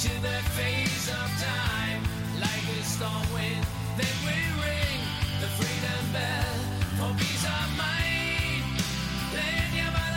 to the face of time. Like a storm wind, then we ring the freedom bell for peace of mind. Plenty of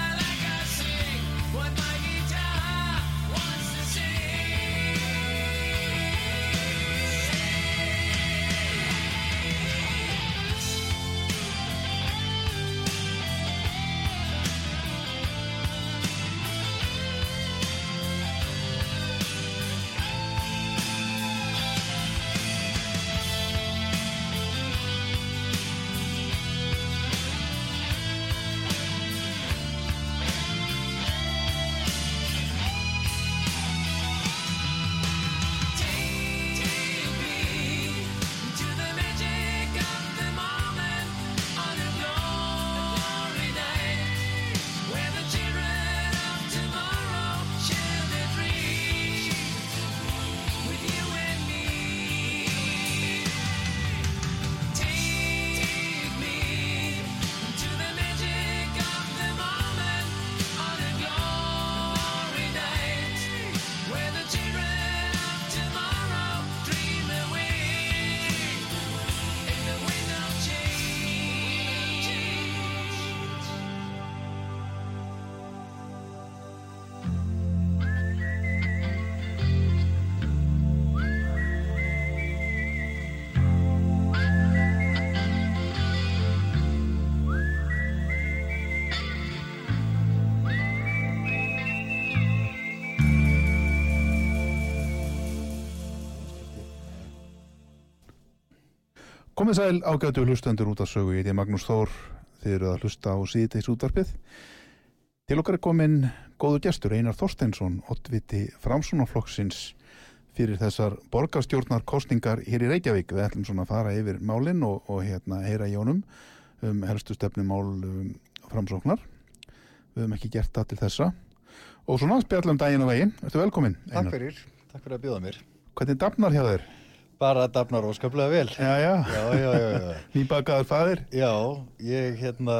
Komið sæl ágætu hlustendur út af sögu, ég heiti Magnús Þór, þið eru að hlusta á síðdeis útvarpið. Til okkar er komin góður gestur Einar Þorsteinsson, ottviti framsunaflokksins fyrir þessar borgarstjórnar kostningar hér í Reykjavík. Við ætlum svona að fara yfir málinn og, og hérna heyra í honum um helstu stefnumál um, framsóknar. Við höfum ekki gert það til þessa. Og svona spjallum daginn og veginn. Ertu velkomin, Einar? Takk fyrir, takk fyrir að bjóða mér. Hvernig dafnar hjá þér? Bara dafnar óskaplega vel. Já, já. Já, já, já, já. Nýbakaður faðir? Já, ég hérna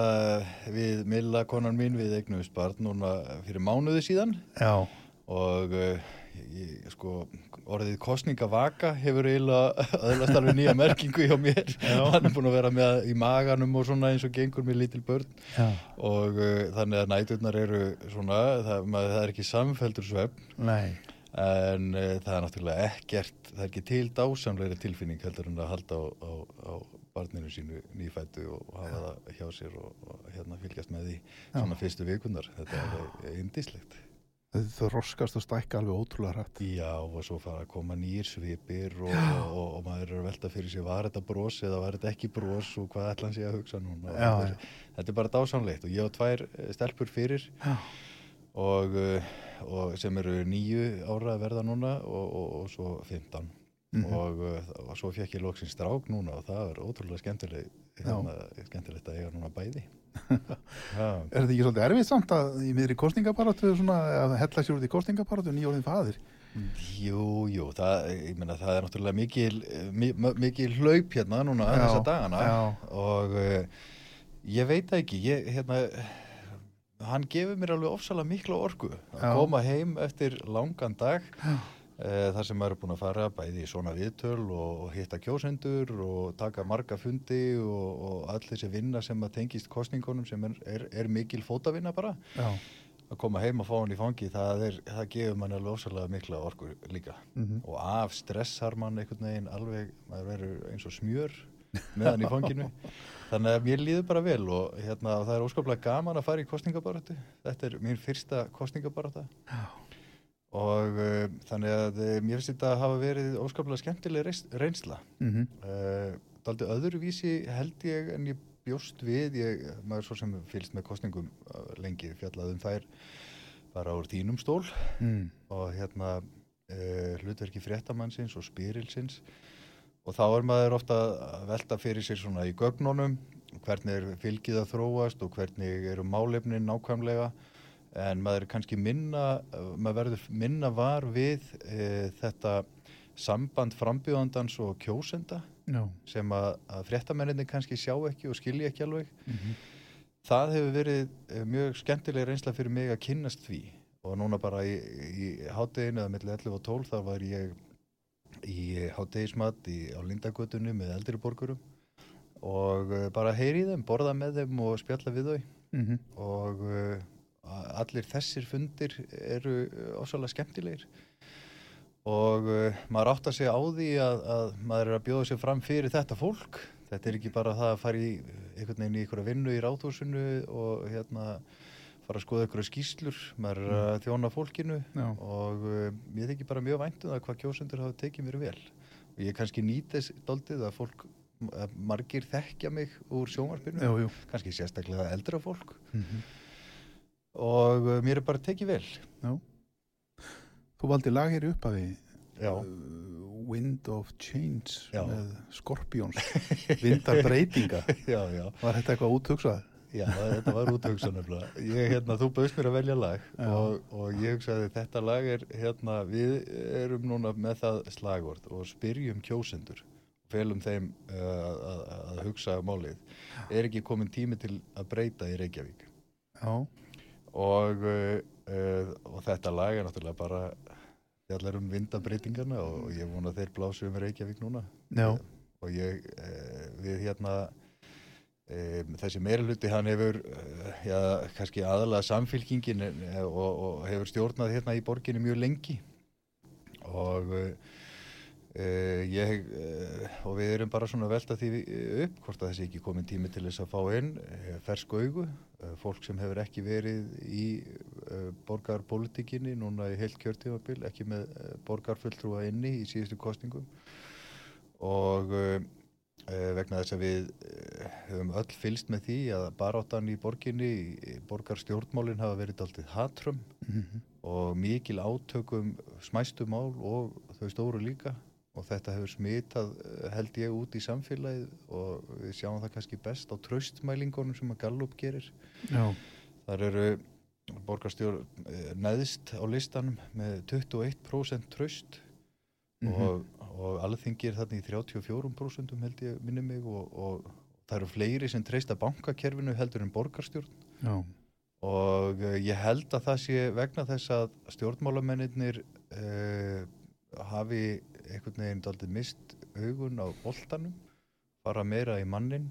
við Milla konan mín við eignumist barn núna fyrir mánuði síðan Já. og uh, ég, sko orðið kostningavaka hefur eiginlega öðlast alveg nýja merkingu hjá mér. Hann er búin að vera með í maganum og svona eins og gengur með lítil börn Já. og uh, þannig að næturnar eru svona, það, maður, það er ekki samfeldur svefn Nei. En uh, það er náttúrulega ekkert það er ekki til dásamleiri tilfinning heldur en að halda á, á, á barninu sínu nýfættu og hafa það hjá sér og, og hérna fylgjast með því svona fyrstu vikunar, þetta er alveg indislegt. Þau roskast og stækka alveg ótrúlega hrætt. Já og svo fara að koma nýr svipir og, og, og, og maður er að velta fyrir sig var þetta bros eða var þetta ekki bros og hvað ætla hann sé að hugsa núna? Þetta, er, bara dásamlegt og ég á tvær eh, stelpur fyrir. Já. Og, uh, og sem eru nýju ára að verða núna og, og, og svo 15 og, uh, og svo fekk ég loksins strák núna og það er ótrúlega skemmtileg hérna, skemmtilegt að eiga núna bæði. Já, Er þetta ekki svolítið erfið samt að í miðri kostningaparatu að hella sér út í kostningaparatu nýjórðin faðir? Jú, jú, það, ég meina, það er náttúrulega mikil, mi- mikil hlaup hérna núna Já, þessa dagana. já. og uh, ég veit ekki, ég, hérna, hann gefur mér alveg ofsalega mikla orku að Já. koma heim eftir langan dag uh, þar sem maður er búin að fara bæði í svona viðtöl og, hitta kjósendur og taka marga fundi og, og all þessi vinna sem að tengist kostningunum sem er, er, er mikil fótavinna bara. Já. að koma heim og fá hann í fangi það, er, það gefur mann alveg ofsalega mikla orku líka. Og af stressar mann einhvern veginn alveg maður verður eins og smjör með hann í fanginu. Þannig að mér líður bara vel og hérna, það er óskaplega gaman að fara í kostningabaratu þetta er mín fyrsta kostningabarata og uh, þannig að uh, mér finnst þetta að hafa verið óskaplega skemmtileg reynsla. Mm uh, daldi öðruvísi held ég en ég bjóst við. Ég, maður svo sem fylgst með kostningum lengi fjallað um þær bara úr þínum stól. Mm. og hérna uh, hlutverki fréttamannsins og spyrilsins og þá er maður ofta að velta fyrir sér svona í gögnunum hvernig er fylgið að þróast og hvernig eru málefnin nákvæmlega. En maður er kannski minna maður verður minna var við uh, þetta samband frambjóðandans og kjósenda Já. sem að, að fréttamenninni kannski sjá ekki og skilji ekki alveg. Það hefur verið eh, mjög skemmtileg reynsla fyrir mig að kynnast því. Og núna bara í, í hátteginu eða milli 11 og 12 þá var ég í háttegismat á Lindagötunni með eldri borgurum og eh, bara heyri í þeim, borða með þeim og spjalla við þau. Mm og uh, allir þessir fundir eru ósvæmlega skemmtilegir. Og uh, maður átt að segja á því að, að maður er að bjóða sér fram fyrir þetta fólk. Þetta er ekki bara það að fara í einhvern veginn í einhverja vinnu í ráðhúsinu og hérna fara að skoða einhverja skýslur maður er að þjóna fólkinu Já. og uh, ég þykir bara mjög vænt um það hvað kjósendur hafa tekið mér vel og ég kannski nýt þess daldið að fólk að margir þekkja mig úr sjónvarpinu kannski sérstaklega eldra fólk Mhm. og uh, mér er bara tekið vel Já. Þú valdi lag hér upp að því já, Wind of Change Já. með Skorpjóns Vindar breytinga já, já, Var þetta eitthvað úthugsað? Já þetta var úthugsa nefnilega ég, hérna, þú bauðst mér að velja lag Já. og, og ég hugsaði þetta lag er hérna, við erum núna með það slagvort og spyrjum kjósendur felum þeim uh, að, að, hugsa málið er ekki komin tími til að breyta í Reykjavík Já. og, uh, og þetta lag er náttúrulega bara fjallar um vindabreitingarna og ég vona þeir blásu um Reykjavík núna Já. og ég uh, við hérna um, þessi meira hluti hann hefur uh, já, kannski aðalega samfylkingin uh, og, og hefur stjórnað hérna í borginni mjög lengi. Og uh, ég og við erum bara svona velta því upp hvort að þessi ekki komin tími til þess að fá inn fersk augu, fólk sem hefur ekki verið í borgarpolitikinni núna í heilt kjörtímabil, ekki með borgarfulltrúa inni í síðustu kostningum og uh, vegna þess að við uh, höfum öll fylst með því að baráttan í borginni, í borgarstjórnmálinn hafa verið aldrei hatrum og mikil átökum smæstu mál og þau stóru líka. Og þetta hefur smitað eh, held ég út í samfélagið og við sjáum það kannski best á tröstmælingunum sem að Gallup gerir. Já, Þar eru borgarstjór eh, neðst á listanum með 21% tröst og, og alþingi er þarna í 34% held ég minni mig og, og það eru fleiri sem treysta bankakerfinu heldur en borgarstjórn. Já, og uh, ég held að það sé vegna þess að stjórnmálamennir uh, hafi einhvern veginn daldið mist augun á boltanum, fara meira í mannin,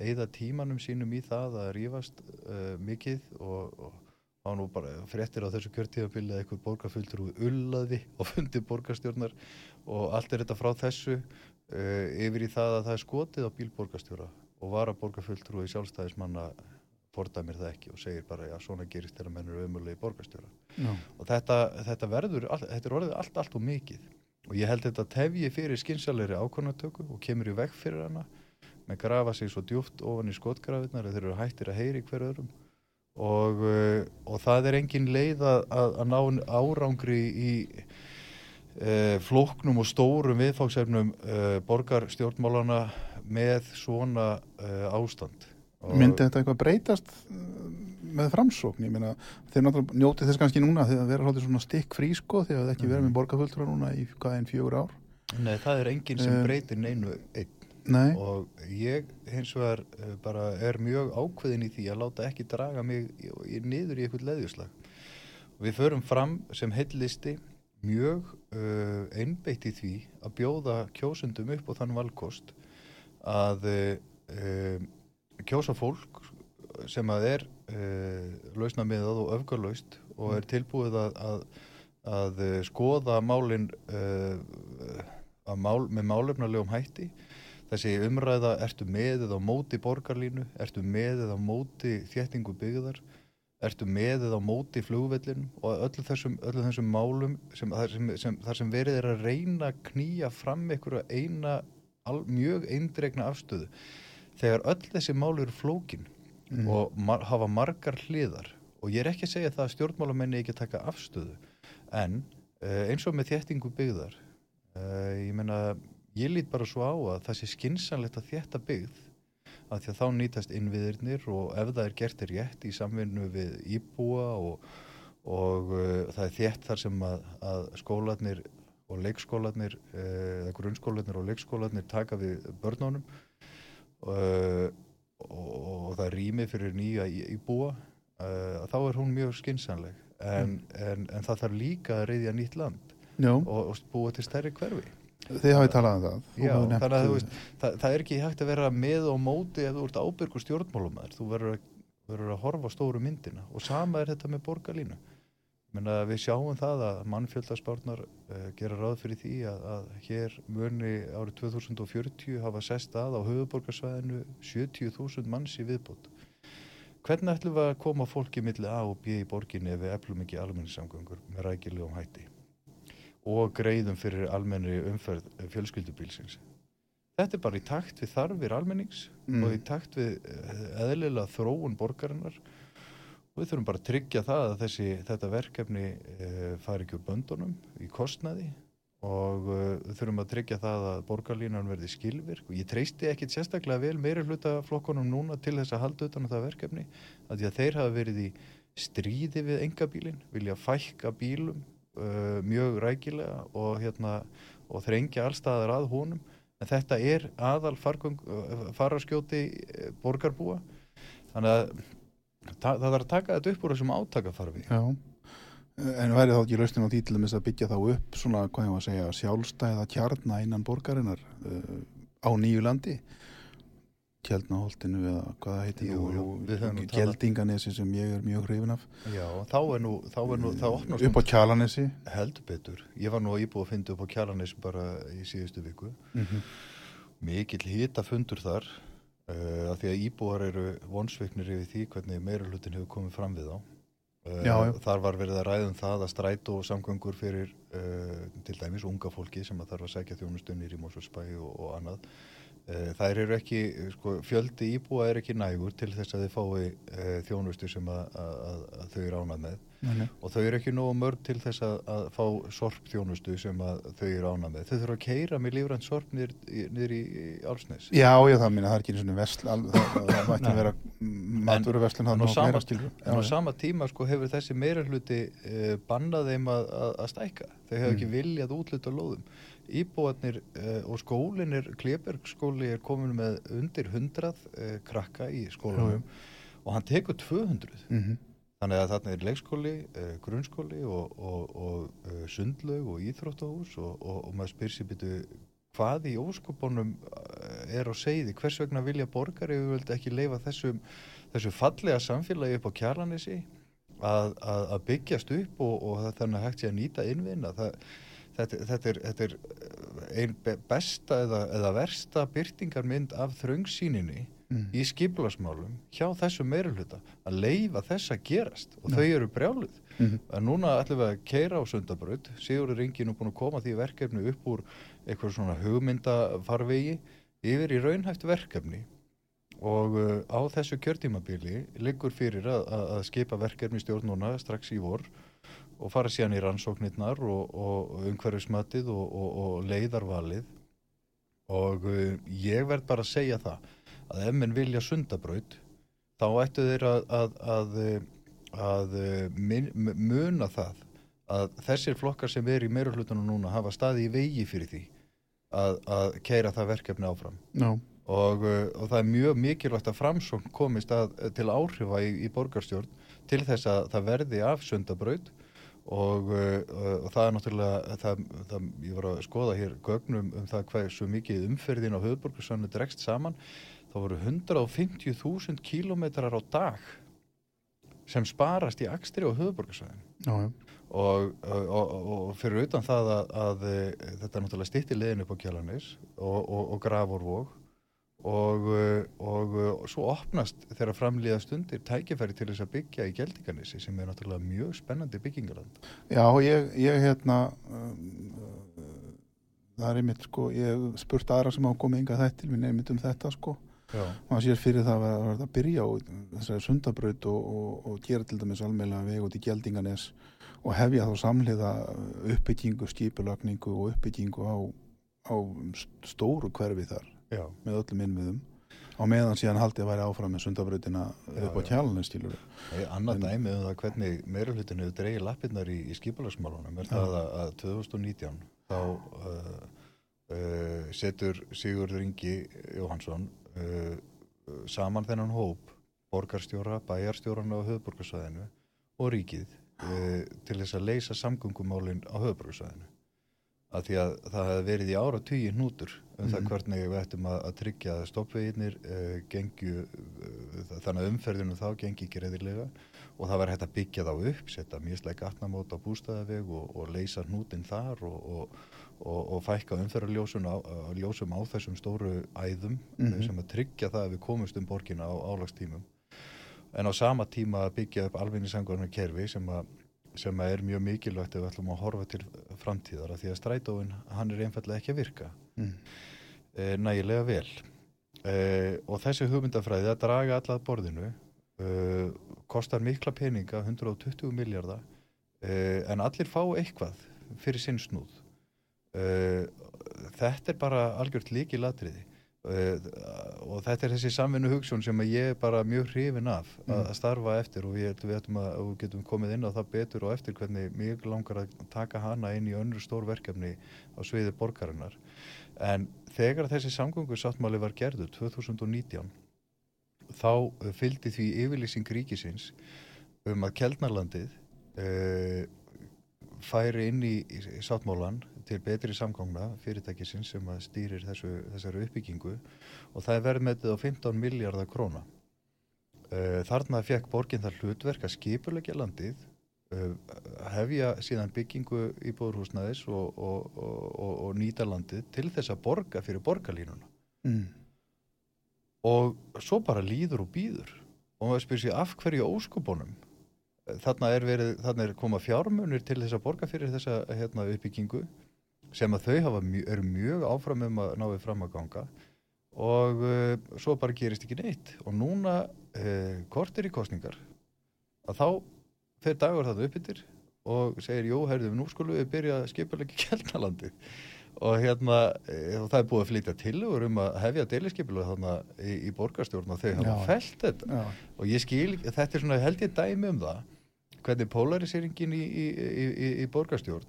eigða tímanum sínum í það að rífast uh, mikið og, og þá nú bara fréttir á þessu kjörtíðabili að einhver borgarfulltur úr ullaði og fundi borgarstjórnar og allt er þetta frá þessu uh, yfir í það að það er skotið á bílborgarstjóra og vara borgarfulltur í sjálfstæðismanna fordæmir það ekki og segir bara já svona gerist þegar menn eru ömulegi borgarstjóra já, og þetta, þetta verður, all, þetta er orðið allt, allt og mikið. Og ég held þetta tefji fyrir skynsalegri ákvörnatöku og kemur í veg fyrir hana. Með grafa sig svo djúft ofan í skotgrafinnar þeir eru hættir að heyri hver öðrum. Og, uh, og það er engin leið að, að, að ná árangri í uh, flóknum og stórum viðfáksefnum uh, borgarstjórnmálana með svona uh, ástand. Og- myndi þetta eitthvað breytast uh, með framsókn, ég meina þeir náttúrulega njóti þess kannski núna þegar það vera haldið svona stikk frí sko þegar það ekki verið með borgarfulltrúa núna í hvað einn fjögur ár? Nei, það er enginn sem Eh, breytir neinu einn. Nei, og ég hins vegar bara er mjög ákveðin í því að láta ekki draga mig niður í eitthvað leðjuslag. Við förum fram sem heillisti mjög uh, einbeitt í því að bjóða kjósundum upp á þann valkost að uh, kjósa fólk sem að er uh, lausna miðað og öfgarlaust og er tilbúið að, að, að skoða málin að mál, með málefnalegum hætti. Þessi umræða, ertu með eða móti borgarlínu, ertu með eða móti þéttingu byggðar ertu með eða á móti flugvellin og öllu þessum, öllu þessum málum sem, þar, sem, sem, þar sem verið er að reyna að knýja fram einhverja eina al, mjög eindregna afstöðu? Þegar öll þessi mál eru flókin og mar, hafa margar hliðar og ég er ekki að segja það að stjórnmálamenni ekki að taka afstöðu en uh, eins og með þéttingu byggðar uh, ég meina ég lít bara svo á að það sé skinsanlegt að þétta byggð af því að þá nýtast innviðirnir og ef það er gert er rétt í samvinnu við íbúa og, og uh, það er þétt þar sem að, að skólanir og leikskólanir uh, eða grunnskólanir og leikskólanir taka við börnunum uh, og, og það rými fyrir nýja íbúa uh, þá er hún mjög skinsanleg en, en, en það þarf líka að reyðja nýtt land og, og búa til stærri hverfi þið hafið talað um það Já, þannig að þú veist, það, það er ekki hægt að vera með og móti ef þú ert ábyrgur stjórnmálumæður, þú verður að, verður að horfa stóru myndina og sama er þetta með borgarlínu. Menna, við sjáum það að mannfjöldaspárnar uh, gera ráð fyrir því að, að hér muni árið 2040 hafa sest að á höfuborgarsvæðinu 70.000 manns í viðbót. Hvernig ætlum við að koma fólki milli A og B í borginni ef við eflum ekki almenningssamgöngur með rækilegum hætti? Og greiðum fyrir almennri umferð fjölskyldubílsins. Þetta er bara í takt við þarfir almennings Mm. og í takt við eh, eðlilega þróun borgarinnar og við þurfum bara að tryggja það að þessi, þetta verkefni e, fari ekki úr böndunum í kostnaði og e, við þurfum að tryggja það að borgarlínan verði skilvirk og ég treysti ekkit sérstaklega vel meiri hluta flokkonum núna til þess að halda utan á það verkefni að því að þeir hafa verið í stríði við engabílin, vilja fækka bílum uh, mjög rækilega og, hérna, og þrengja allstaðar að honum. En þetta er aðal uh, fararskjóti uh, borgarbúa. Þannig að það þarf að taka þetta upp úr þessum átakafarfi Já, en væri þá ekki lausnin á því til þess að byggja þá upp svona, hvað ég var að segja, sjálfstæða kjarna innan borgarinnar uh, á nýju landi Kjeldnaholtinu eða hvað það heiti Jú, jú, nú Kjeldinganesi sem ég er mjög hrifin af. Já, þá er nú, þá er nú, opnast upp á Kjalanesi heldur betur. Ég var nú íbúið að finna upp á Kjalanis bara í síðustu viku. Mm -hmm. mikill hita fundur þar uh, af því að íbúar eru vonsveiknir yfir því hvernig meira hlutin hefur komið fram við þá. Uh, Já, já. þar var verið að ræða um það að strætó og samgöngur fyrir uh, til dæmis unga fólki sem að þarf að sækja þjónustunir í Mósusbæ og, og annað Eh, þær eru ekki, sko, fjöldi íbúa er ekki nægur til þess að þið fái e, þjónustu sem að, að, að þau eru ánað með Nei, og þau eru ekki nógu mörg til þess að, að fá sorp þjónustu sem að þau eru ánað með. Þau þurfa að keira með lífrænt sorp niður, í, í Álsnes. Já, já, það minna, það er ekki eins og vesl, það, mætti Nei. vera sama- meira skilur. En á sama tíma sko hefur þessi meira hluti e, bannað þeim að, stækka. Þau hefur ekki viljað útluta lóðum. Íbúarnir e, og skólinn er, Klebergskóli er komin með undir 100 e, krakka í skólanum og hann tekur 200. Mm Þannig að þarna er leikskóli, uh, grunnskóli og, og, og uh, sundlaug og íþróttahús og, og, maður spyr sér byrju hvað í óskopunum uh, er á segði, hvers vegna vilja borgari við vildi ekki leifa þessum, þessu fallega samfélagi upp á kjarlanissi að, að, að byggjast upp og, þannig að hægt sé að nýta innvinna. Það, þetta, þetta, er, þetta er einn besta eða, eða versta byrtingarmynd af þröngsýninni Mm. í skiplasmálum hjá þessu meirulhuta að leifa þess að gerast. Og þau eru brjáluð. Mhm. en núna ætlum við að keira á sundabraut. Sigurður Ingi nú búin að koma því verkefni upp úr eitthvað svona hugmyndafarvegi yfir í raunhæft verkefni. Og uh, á þessu kjörtímabili liggur fyrir að, að, að skipa verkefni stjórn núna strax í vor og fara síðan í rannsóknirnar og, og umhverfismatið og, og, og leiðarvalið og uh, ég verð bara að segja það að ef menn vilja sundabraut þá ættu þeir að, að, að, að min, muna það að þessir flokkar sem er í meirulhutunum núna hafa staði í vegi fyrir því að, að keira það verkefni áfram No. og, og það er mjög mikilvægt að framsókn komist að, til áhrifa í, í borgarstjórn til þess að það verði af sundabraut og, uh, og það er náttúrulega það, það, ég var að skoða hér gögnum um það hversu mikið umferðin á höfðborgarsvæðinu dregst saman. Þá voru 150.000 kílómetrar á dag sem sparast í akstri Já, já. og, og, og, og fyrir utan það að, að e, þetta er náttúrulega stýtti leiðin upp á Kjalanis og, og, og Gravorvog og, e, og, og svo opnast þegar framlýða stundir tækifæri til þess að byggja í Geldinganissi sem er náttúrulega mjög spennandi byggingaland. Já, ég, ég hérna um, það er einmitt sko, ég hef spurt aðra sem hafa komið yngar þetta til minn einmitt um þetta sko Já. maður sér fyrir það að verða að byrja á þessari sundabraut og, og, og gera til dæmis almeinlega veg út í Gjaldinganes og hefja þá samhliða uppbyggingu, skipulagningu og uppbyggingu á, á stóru hverfi þar Já. með öllum innviðum á meðan síðan haldið að væri áfram með sundabrautina Já, upp á já. kjálunni skilur Annað En- dæmi um það hvernig meirulhutin hefur dreigið lappirnar í, í skipulagsmálunum er Já. það að, að 2019 þá uh, uh, setur Sigurður Ingi Jóhansson uh, saman þennan hóp borgarstjóra, bæjarstjórana á höfðborgarsvæðinu og ríkið uh, til þess að leysa samgöngumálin á höfðborgarsvæðinu að því að það hefði verið í ára tugi hnútur um það Mhm. hvernig við ættum að, að tryggja að stoppveginir uh, gengju uh, þannig að umferðinu þá gengi ekki reyðilega og það var hægt að byggja þá upp, setja mislega gatnamót á bústæðaveg og, og leysa hnútin þar og, og, og, og fækka umferðarljósum á, á, ljósum á þessum stóru æðum Mhm. sem að tryggja það að við komumst um borgina á álagstímum en á sama tíma að byggja upp alvinnisangurnar kerfi sem að sem er mjög mikilvægt ef við ætlum að horfa til framtíðar því að strætóin hann er einfallega ekki að virka. Mm. e, nægilega vel. E, og þessi hugmyndafræði að draga alla að borðinu e, kostar mikla peninga 120 miljardar en allir fá eitthvað fyrir sinn snúð. Þetta er bara algjört líki latriði og þetta er þessi samvinnu hugsun sem ég er bara mjög hrifin af að, Mm. starfa eftir og ég held við ætlum að við getum komið inn á það betur og eftir hvernig mjög langar að taka hana inn í önnur stór verkefni á sviði borgarinnar en þegar þessi samgöngu sáttmáli var gerður 2019 þá eh, fylgdi því yfirlýsing ríkisins um að Keldnarlandið uh, færi inn í sáttmálan til betri samgangna fyrirtækisins sem stýrir þessu, þessari uppbyggingu og það er verðmetið á 15 miljardar króna. Uh, þarna fekk borgin þar hlutverk að skipulegja landið, uh, hefja síðan byggingu íbúðurhúsnæðis og, og, og, og, og nýta landið til þess að borga fyrir borgarlínuna. Mm. Og svo bara líður og býður og maður spyrir sér af hverju óskupunum þarna er, verið, þarna er koma fjármunir til þess að borga fyrir þessa hérna, uppbyggingu sem að þau mjö- eru mjög áfram um að náðu fram að ganga og uh, svo bara gerist ekki neitt og núna uh, kortir í kostningar að þá fer dagur það upp yfir og segir, jú, herðu, nú skulum við byrja að skipulegja kjælnalandi og hérna, e, og það er búið að flytja tilugur um að hefja deiliskepilega þarna í, í borgarstjórn og þau hafa Já. felt þetta Já. og ég skil, þetta er svona held ég dæmi um það hvernig polarisýringin í, í, í borgarstjórn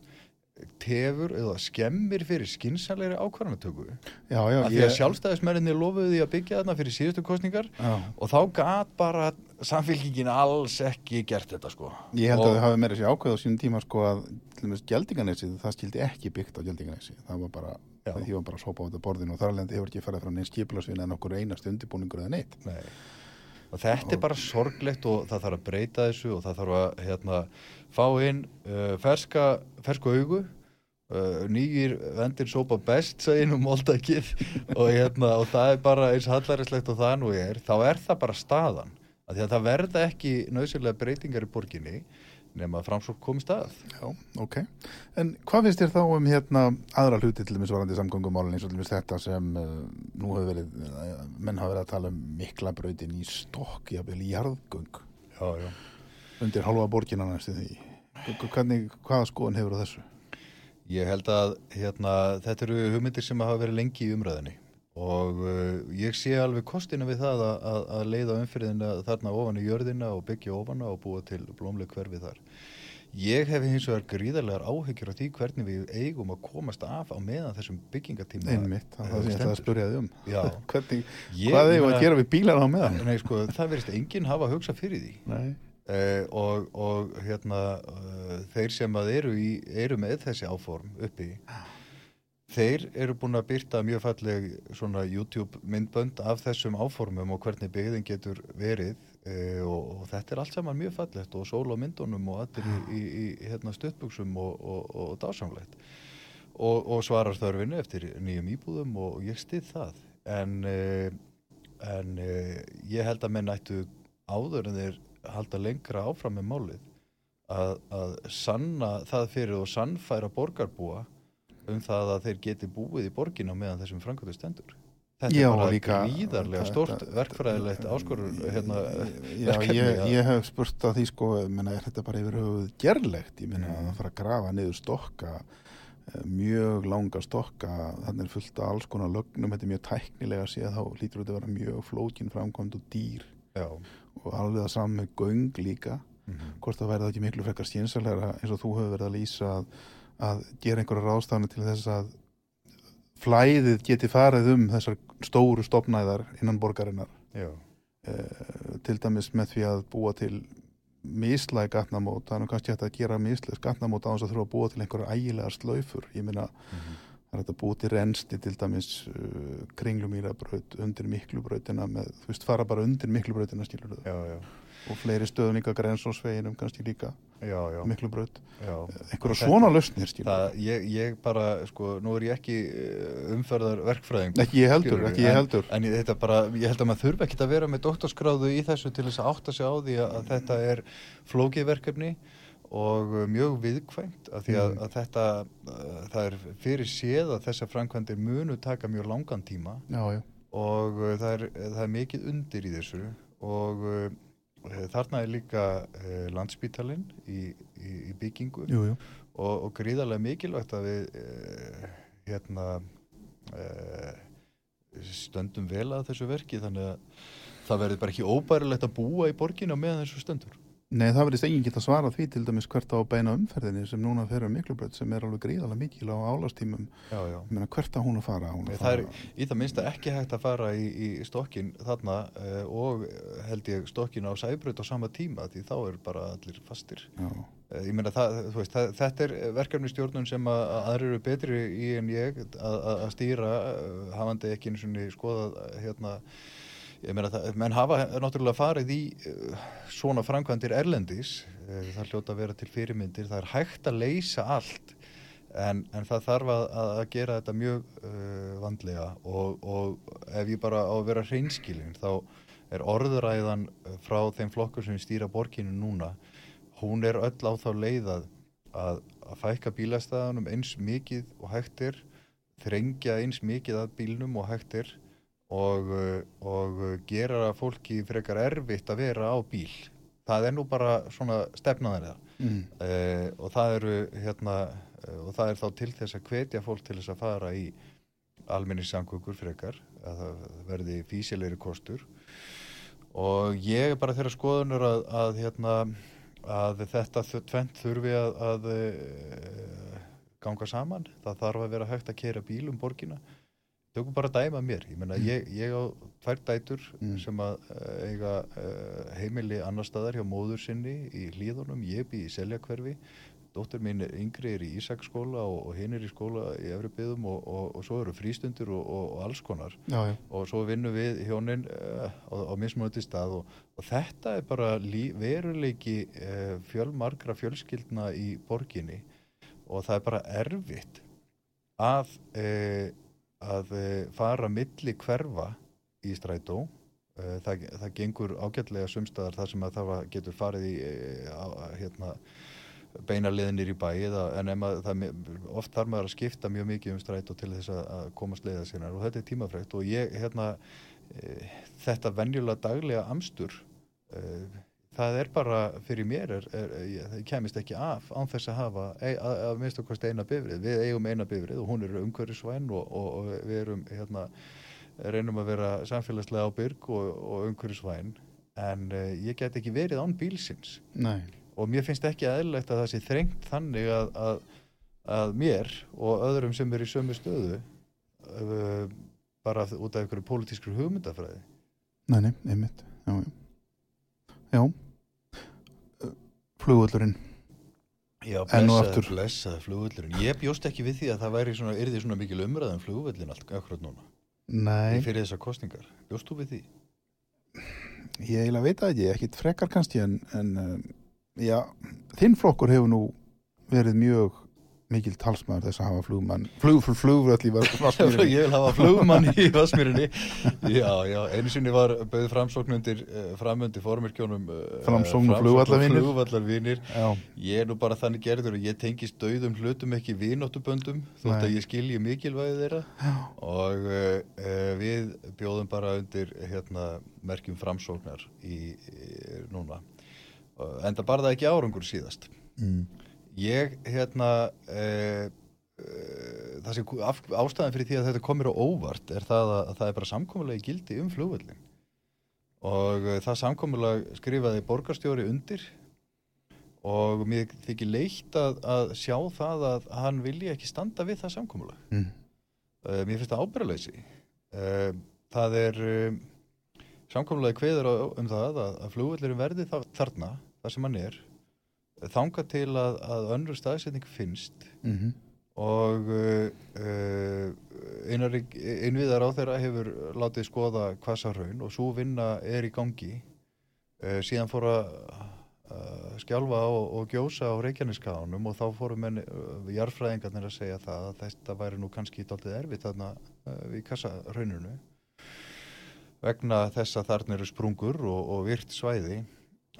tefur eða skemmir fyrir skinsanleiri ákvarðanatöku Já, já, af því að sjálfstæðismenninni lofuðu því að byggja þarna fyrir síðustu kostningar já. og þá gat bara samfélkingin alls ekki gert þetta sko Ég held og, að þau hafi meira sér ákveð á sínum tíma sko að Gjaldinganesi, það skildi ekki byggt á Gjaldinganesi. Það var bara, Já. því var bara að sópa á þetta borðinu og þar alveg hefur ekki farið frá neins skipilagsvinna en okkur einast undirbúningur eða neitt. Nei. Og þetta er bara sorglegt og það þarf að breyta þessu og það þarf að hérna, fá inn uh, ferska, fersku augu, uh, nýjir vendir sópa best, segir nú moldakið og, hérna, og það er bara eins hallarinslegt og það nú er, þá er það bara staðan. Af Því að það verða ekki nöðsynlega breytingar í borginni nema að framsók komist að. Já, ok. En hvað finnst þér þá um hérna aðra hluti til dæmis varandi samgöngumálinn eins og til dæmis þetta sem uh, nú hefur verið, uh, menn hafa verið að tala um mikla brautin í stokk, jafnvel í jarðgöng Já, já. undir halva borgina næstu því. Hvernig, hvaða skoðun hefur á þessu? Ég held að hérna, þetta eru hugmyndir sem hafa verið lengi í umræðinni og uh, ég sé alveg kostina við það að, að, að leiða umfyrirðina þarna ofan í jörðina og byggja ofana og búa til blómleg hverfi þar. Ég hef hins vegar gríðarlegar áhyggjur af því hvernig við eigum að komast af á meðan þessum byggingatíma. Einmitt, það er það að spurja þig um. Já. Hvernig, hvað eigum að gera við bílar á meðan? Nei, sko, það verðist enginn hafa hugsa fyrir því. Nei. Uh, og, og hérna uh, þeir sem að eru, í, eru með þessi áform uppi þeir eru búin að byrta mjög falleg svona YouTube myndbönd af þessum áformum og hvernig byggðin getur verið uh, og, og þetta er allt saman mjög fallegt og sól á myndunum og allir í, í, í hérna stuttbuxum og, og, dásamlegt. Og, svarar þörfinu eftir nýjum íbúðum og ég stið það. En, en ég held að menn ættu áður en þeir halda lengra áfram með málið að, að sanna það fyrir og sannfæra borgarbúa um það að þeir geti búið í borgin á meðan þessum framkvæmdu stendur. Þetta Já, er bara líka- gríðarlega stort verkfræðilegt áskorur hérna, Já, ég, að- ég hef spurt að því sko, menna, er þetta bara yfir höfuð gerlegt? Ég meina Mm. að fara að grafa niður stokka, eh, mjög langa stokka, þannig er fullt af alls konar lögnum, þetta er mjög tæknilega séð, þá lítur þetta að vera mjög flókin framkvæmd og dýr Já. Og alveg það saman með göng líka, Mhm. hvort það væri það ekki miklu frekar skynsalega eins og þú hefur verið að lýsa að, að gera einhverja ráðstafni til þess að flæðið geti farið um þessar stóru stopnæðar innan borgarinnar uh, til dæmis með því að búa til mislæg gatnamót, nú kannski hægt að gera mislæg gatnamót á þess að þurfa að búa til einhverja ægilegar slaufur, ég meina Mhm. Það er hægt að búa til rensti til dæmis uh, kringlumýrabraut undir miklubrautina með, þú veist, fara bara undir miklubrautina skilur þau, Já, já. og fleiri stöðum líka grensósveginum kannski líka Já, já. miklubraut, já. einhverja Þetta- svona lausnir skilur Það, ég, ég bara, sko, nú er ég ekki eh, umferðar verkfræðing ekki ég heldur, Skilurðu, ekki ég en- heldur En ég, þetta bara, ég held að maður þurfi ekkit að vera með doktorskráðu í þessu til þess að átta sig á því að, að þetta er flókið verkefni og uh, mjög viðkvæmt af því að, Mm. að þetta, uh, það er fyrir séð að þessar framkvæmdir munu taka mjög langan tíma. Já, já, og uh, það, er, það er mikið undir í þessu. Og þarna er líka landspítalinn í, í, í byggingu. Jú, jú. Og, og gríðarlega mikilvægt að við hérna stöndum vel að þessu verki. Þannig að það verður bara ekki óbærilegt að búa í borginu meðan þessu stöndur Nei, það verðist enginn geta svarað því til dæmis hvert á að beina umferðinni sem núna fer um miklubraut sem er alveg gríðalega mikil á meina, hvert á hún að fara? Hún að það er fara í það minnsta ekki hægt að fara í, í stokkin þarna uh, og held ég stokkin á sæbraut á sama tíma því þá er bara allir fastir. Uh, ég meina þetta er verkefni stjórnun sem að, að aðrir eru betri í en ég að, að að stýra uh, hafandi ekki einu svona skoðað uh, hérna ég meina það, menn hafa náttúrulega farið í uh, svona framkvæmdir erlendis. Uh, það hljóta að vera til fyrirmyndir. Það er hægt að leysa allt en, en það þarf að, að gera þetta mjög uh, vandlega. Og, og ef ég bara á að vera hreinskilin þá er orðræðan uh, frá þeim flokkur sem stýra borginu núna hún er öll á þá leiðað að, að fækka bílastæðanum eins mikið og hægt er þrengja eins mikið að bílnum og hægt er og, uh, og gera fólki frekar erfitt að vera á bíl. Það er nú bara svona stefnaðar. Mm. Uh, og það eru hérna, uh, og það er þá til þess að hvetja fólk til þess að fara í almenningssamgöngur frekar, að það verði físilegri kostur og ég er bara þeirra skoðunur að, að, hérna, að þetta tvent þurfi að, að ganga saman. Það þarf að vera hægt að kera bíl um borgina tökum bara dæma mér, ég menna mm. ég, ég á tvær dætur mm. sem að uh, eiga uh, heimili annar staðar hjá móður sinni í hlýðunum, ég bý í seljakverfi dóttur mín yngri er í Ísaksskóla og, og hinn er í skóla í Efribyðum og, og, og svo eru frístundur og alls konar já, já. og svo vinnum við hjónin uh, á, á mismunandi stað og þetta er bara lí, veruleiki fjölmarkra fjölskyldna í borginni og það er bara erfitt að að eh, fara milli hverfa í strætó. Eh, það, það gengur ágætlega sumstaðar þar sem að það getur farið í eh, hérna, beinarleðinir í bæi en maður, það, oft þarf maður að skipta mjög mikið um strætó til þess að komast leiða sína og þetta er tímafrækt og ég hérna, þetta venjulega daglega amstur það er bara fyrir mér er, er, það kemist ekki af án þess að hafa e, að, að minnst okkar eina bifrið, við eigum eina bifrið og hún er umhverjusvæn og, og, og við erum hérna, reynum að vera samfélagslega ábyrg og, og umhverjusvæn en uh, ég get ekki verið án bílsins. Nei. og mér finnst ekki aðeinlegt að það sé þrengt þannig að, að, að mér og öðrum sem er í sömu stöðu uh, bara út af einhverju pólitískur hugmyndafræði. Nei, nei, einmitt. Já, já. Já Flugvöldurinn Já, blessaði, blessaði flugvöldurinn Ég bjóst ekki við því að það væri svona, erði svona mikil umræðan um flugvöldin allt akkurat núna. Nei. Fyrir þessar kostningar, bjóst þú við því? Ég eiginlega veit að ég, ekkit frekar kannski en, en um, já, þinn flokkur hefur nú verið mjög mikil talsmaður þess að hafa flugmann flug, flug, flugvöld í Vasmírinni ég vil hafa flugmann í Vasmírinni já, já, einu sinni var bauð framsóknundir eh, framöndi formirkjónum eh, framsóknu flugvallarvinir. ég er nú bara þannig gerður og ég tengist dauðum hlutum ekki vinóttuböndum þótt að ég skilji mikilvægi þeirra. Já. og uh, við bjóðum bara undir hérna, merkjum framsóknar í, í núna. En það barða ekki árangur síðast. Mm. Ég, hérna, e, e, það sem ástæðan fyrir því að þetta komir á óvart er það að, að það er bara samkómulega gildi um flugvöldin og e, það samkómulega skrifaði borgarstjóri undir og mér þykir leitt að, að sjá það að hann vilja ekki standa við það samkómulega. Mm. E, mér finnst það ábyrðaleysi. E, það er samkómulega kveður um það að, að flugvöldin verði þarna, þar sem hann er þanga til að, að önnur staðsetning finnst mm -hmm. og uh, innviðar á þeirra hefur látið skoða hvasa raun og svo vinna er í gangi. Uh, síðan fór að uh, skjálfa og, og gjósa á Reykjaneskáðunum og þá fórum menn jarfræðingarnir að segja það að þetta væri nú kannski doldið erfitt þarna við kassarauninu vegna þess að þarna eru sprungur og, og virt svæði.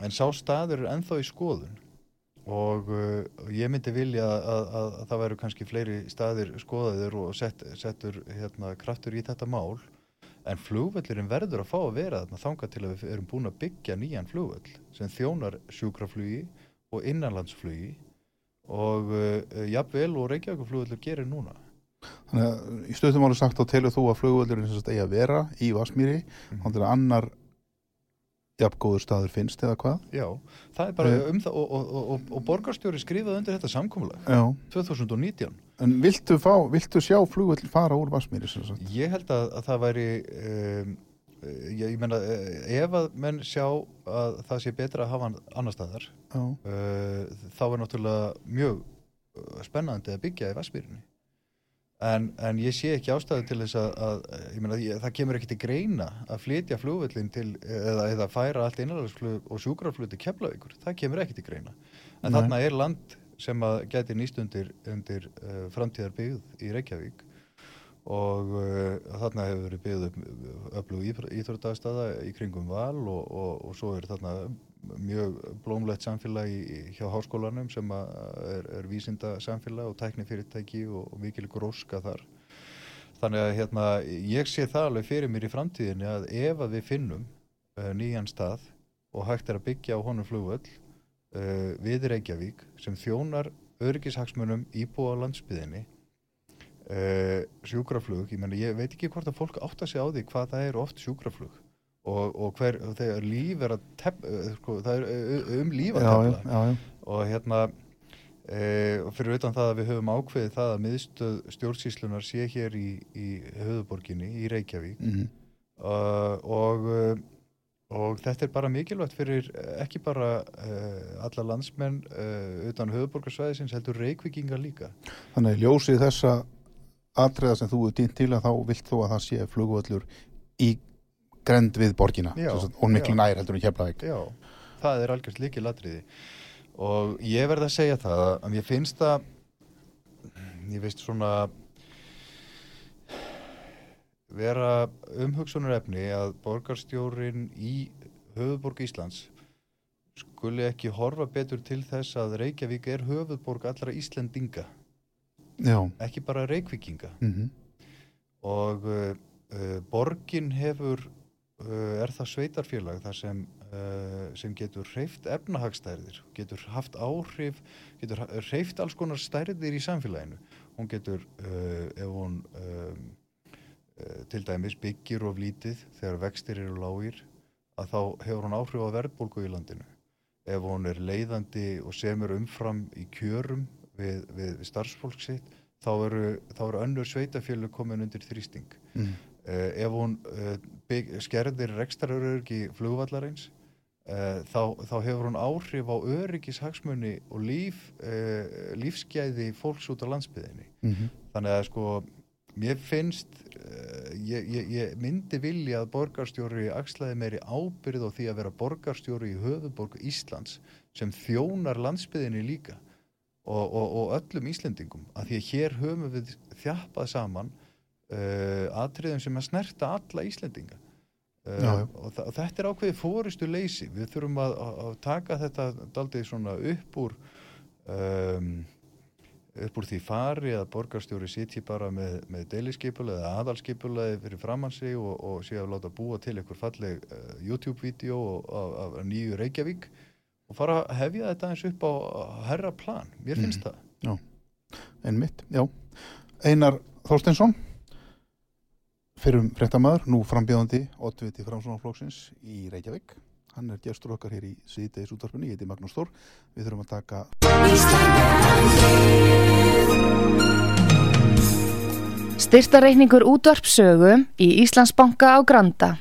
En sá staður er enþá í skoðun og uh, ég myndi vilja að, að, að, að það væru kannski fleiri staðir skoðaður og sett, settur hérna, kraftur í þetta mál. En flugvöllurinn verður að fá að vera þarna þanga til að við erum búin að byggja nýjan flugvöll sem þjónar sjúkraflugi og innanlandsflugi. Og uh, jafnvel og Reykjavíkflugvöllur gerir núna. Þannig að í stöðum álu sagt á telur þú að flugvöllurinn stegi að vera í Vasmíri mm. þannig að annar jafngóður staður finnst eða hvað? Já, það er bara um það og, og, og, og borgarstjóri skrifaði undir þetta samkómulag 2019 En viltu, fá, viltu sjá flugvöld fara úr Vasmíri? Ég held að, að það væri um, ég, ég menna ef að menn sjá að það sé betra að hafa hann annar staðar uh, þá er náttúrulega mjög spennandi að byggja í Vasmírinni En, en ég sé ekki ástæðu til þess að, að meina, ég, það kemur ekki til greina að flytja flugvöldin til eða, eða færa allt innanlandsflug og sjúkrarflug til keflavíkur, það kemur ekki til greina. En Nei. þarna er land sem að geti nýst undir, undir uh, framtíðarbyggð í Reykjavík. Og uh, þarna hefur verið byggð öflug íþróttagstaða í kringum val og, og, og svo er þarna mjög blómlegt samfélag í, hjá háskólanum sem er, er vísinda samfélag og tæknifyrirtæki og, og mikil gróska þar. Þannig að hérna, ég sé það alveg fyrir mér í framtíðinni að ef að við finnum uh, nýjan stað og hægt er að byggja á honum flugvöll uh, við Reykjavík sem þjónar örgishagsmunum íbúa á landsbyðinni uh, sjúkraflug, ég, meni, ég veit ekki hvort að fólk átt að segja á því hvað það er oft sjúkraflug og, og hver, þegar líf er að tef, sko, það er um líf að tefla. og hérna E, og fyrir utan það að við höfum ákveðið það að miðstöð stjórnsíslunar sé hér í, í höfuborginni í Reykjavík. Mm -hmm. uh, og, og þetta er bara mikilvægt fyrir ekki bara uh, alla landsmenn uh, utan höfuborgarsvæðisins heldur Reykjavíkinga líka. Þannig ljósið þessa atriða sem þú er dýnt til að þá vilt þú að það sé flugvöldur í grend við borgina já, og miklu nær heldur en keflaðið Já, það er algjörst líkið latriði og ég verði að segja það að ég finnst það ég veist svona vera umhugsunar efni að borgarstjórin í höfuborg Íslands skuli ekki horfa betur til þess að Reykjavík er höfuborg allra Íslandinga Já. ekki bara Reykjavíkinga mm -hmm. og uh, borgin hefur er það sveitarfélag þar sem uh, sem getur hreift efnahagstærðir, getur haft áhrif, getur hreift alls konar stærðir í samfélaginu. Hún getur, uh, ef hún til dæmis byggir of lítið þegar vextir eru lágir, að þá hefur hún áhrif á verðbólgu í landinu. Ef hún er leiðandi og semur umfram í kjörum við, við, við starfsfólk sitt, þá eru, eru önnur sveitafjölu komin undir þrýsting. Mm. Uh, ef hún uh, bygg, skerðir rekstarörurki flugvallarins Uh, þá, þá hefur hún áhrif á öryggishagsmunni og líf, lífsgæði fólks út á landsbyðinni mm -hmm. þannig að sko mér finnst ég, ég, ég myndi vilja að borgarstjóri axlaði meiri ábyrð á því að vera borgarstjóri í höfuborg Íslands sem þjónar landsbyðinni líka og, og, og öllum Íslendingum að því að hér höfum við þjappað saman atriðum sem að snerta alla Íslendinga. Uh, og, og þetta er ákveðið fóristu leysi við þurfum að, að taka þetta daldið svona upp úr um, upp úr því fari að borgarstjóri sitji bara með, með deiliskeipula eða aðalskeipulaði fyrir framansi og, og sé að láta búa til einhver falleg uh, YouTube-vídeó af nýju Reykjavík og fara að hefja þetta eins upp á herra plan, mér finnst mm. það. Já, en mitt, já. Einar Þorsteinsson fyrrum frettamæður, nú frambjöðandi Ottviti Framsónaflóksins í Reykjavík. Hann er gestur okkar hér í síðdeis útvarpunni, ég heiti Magnús Þór. Við þurfum að taka Styrtareikningur útvarpsögu í Íslandsbanka á Granda.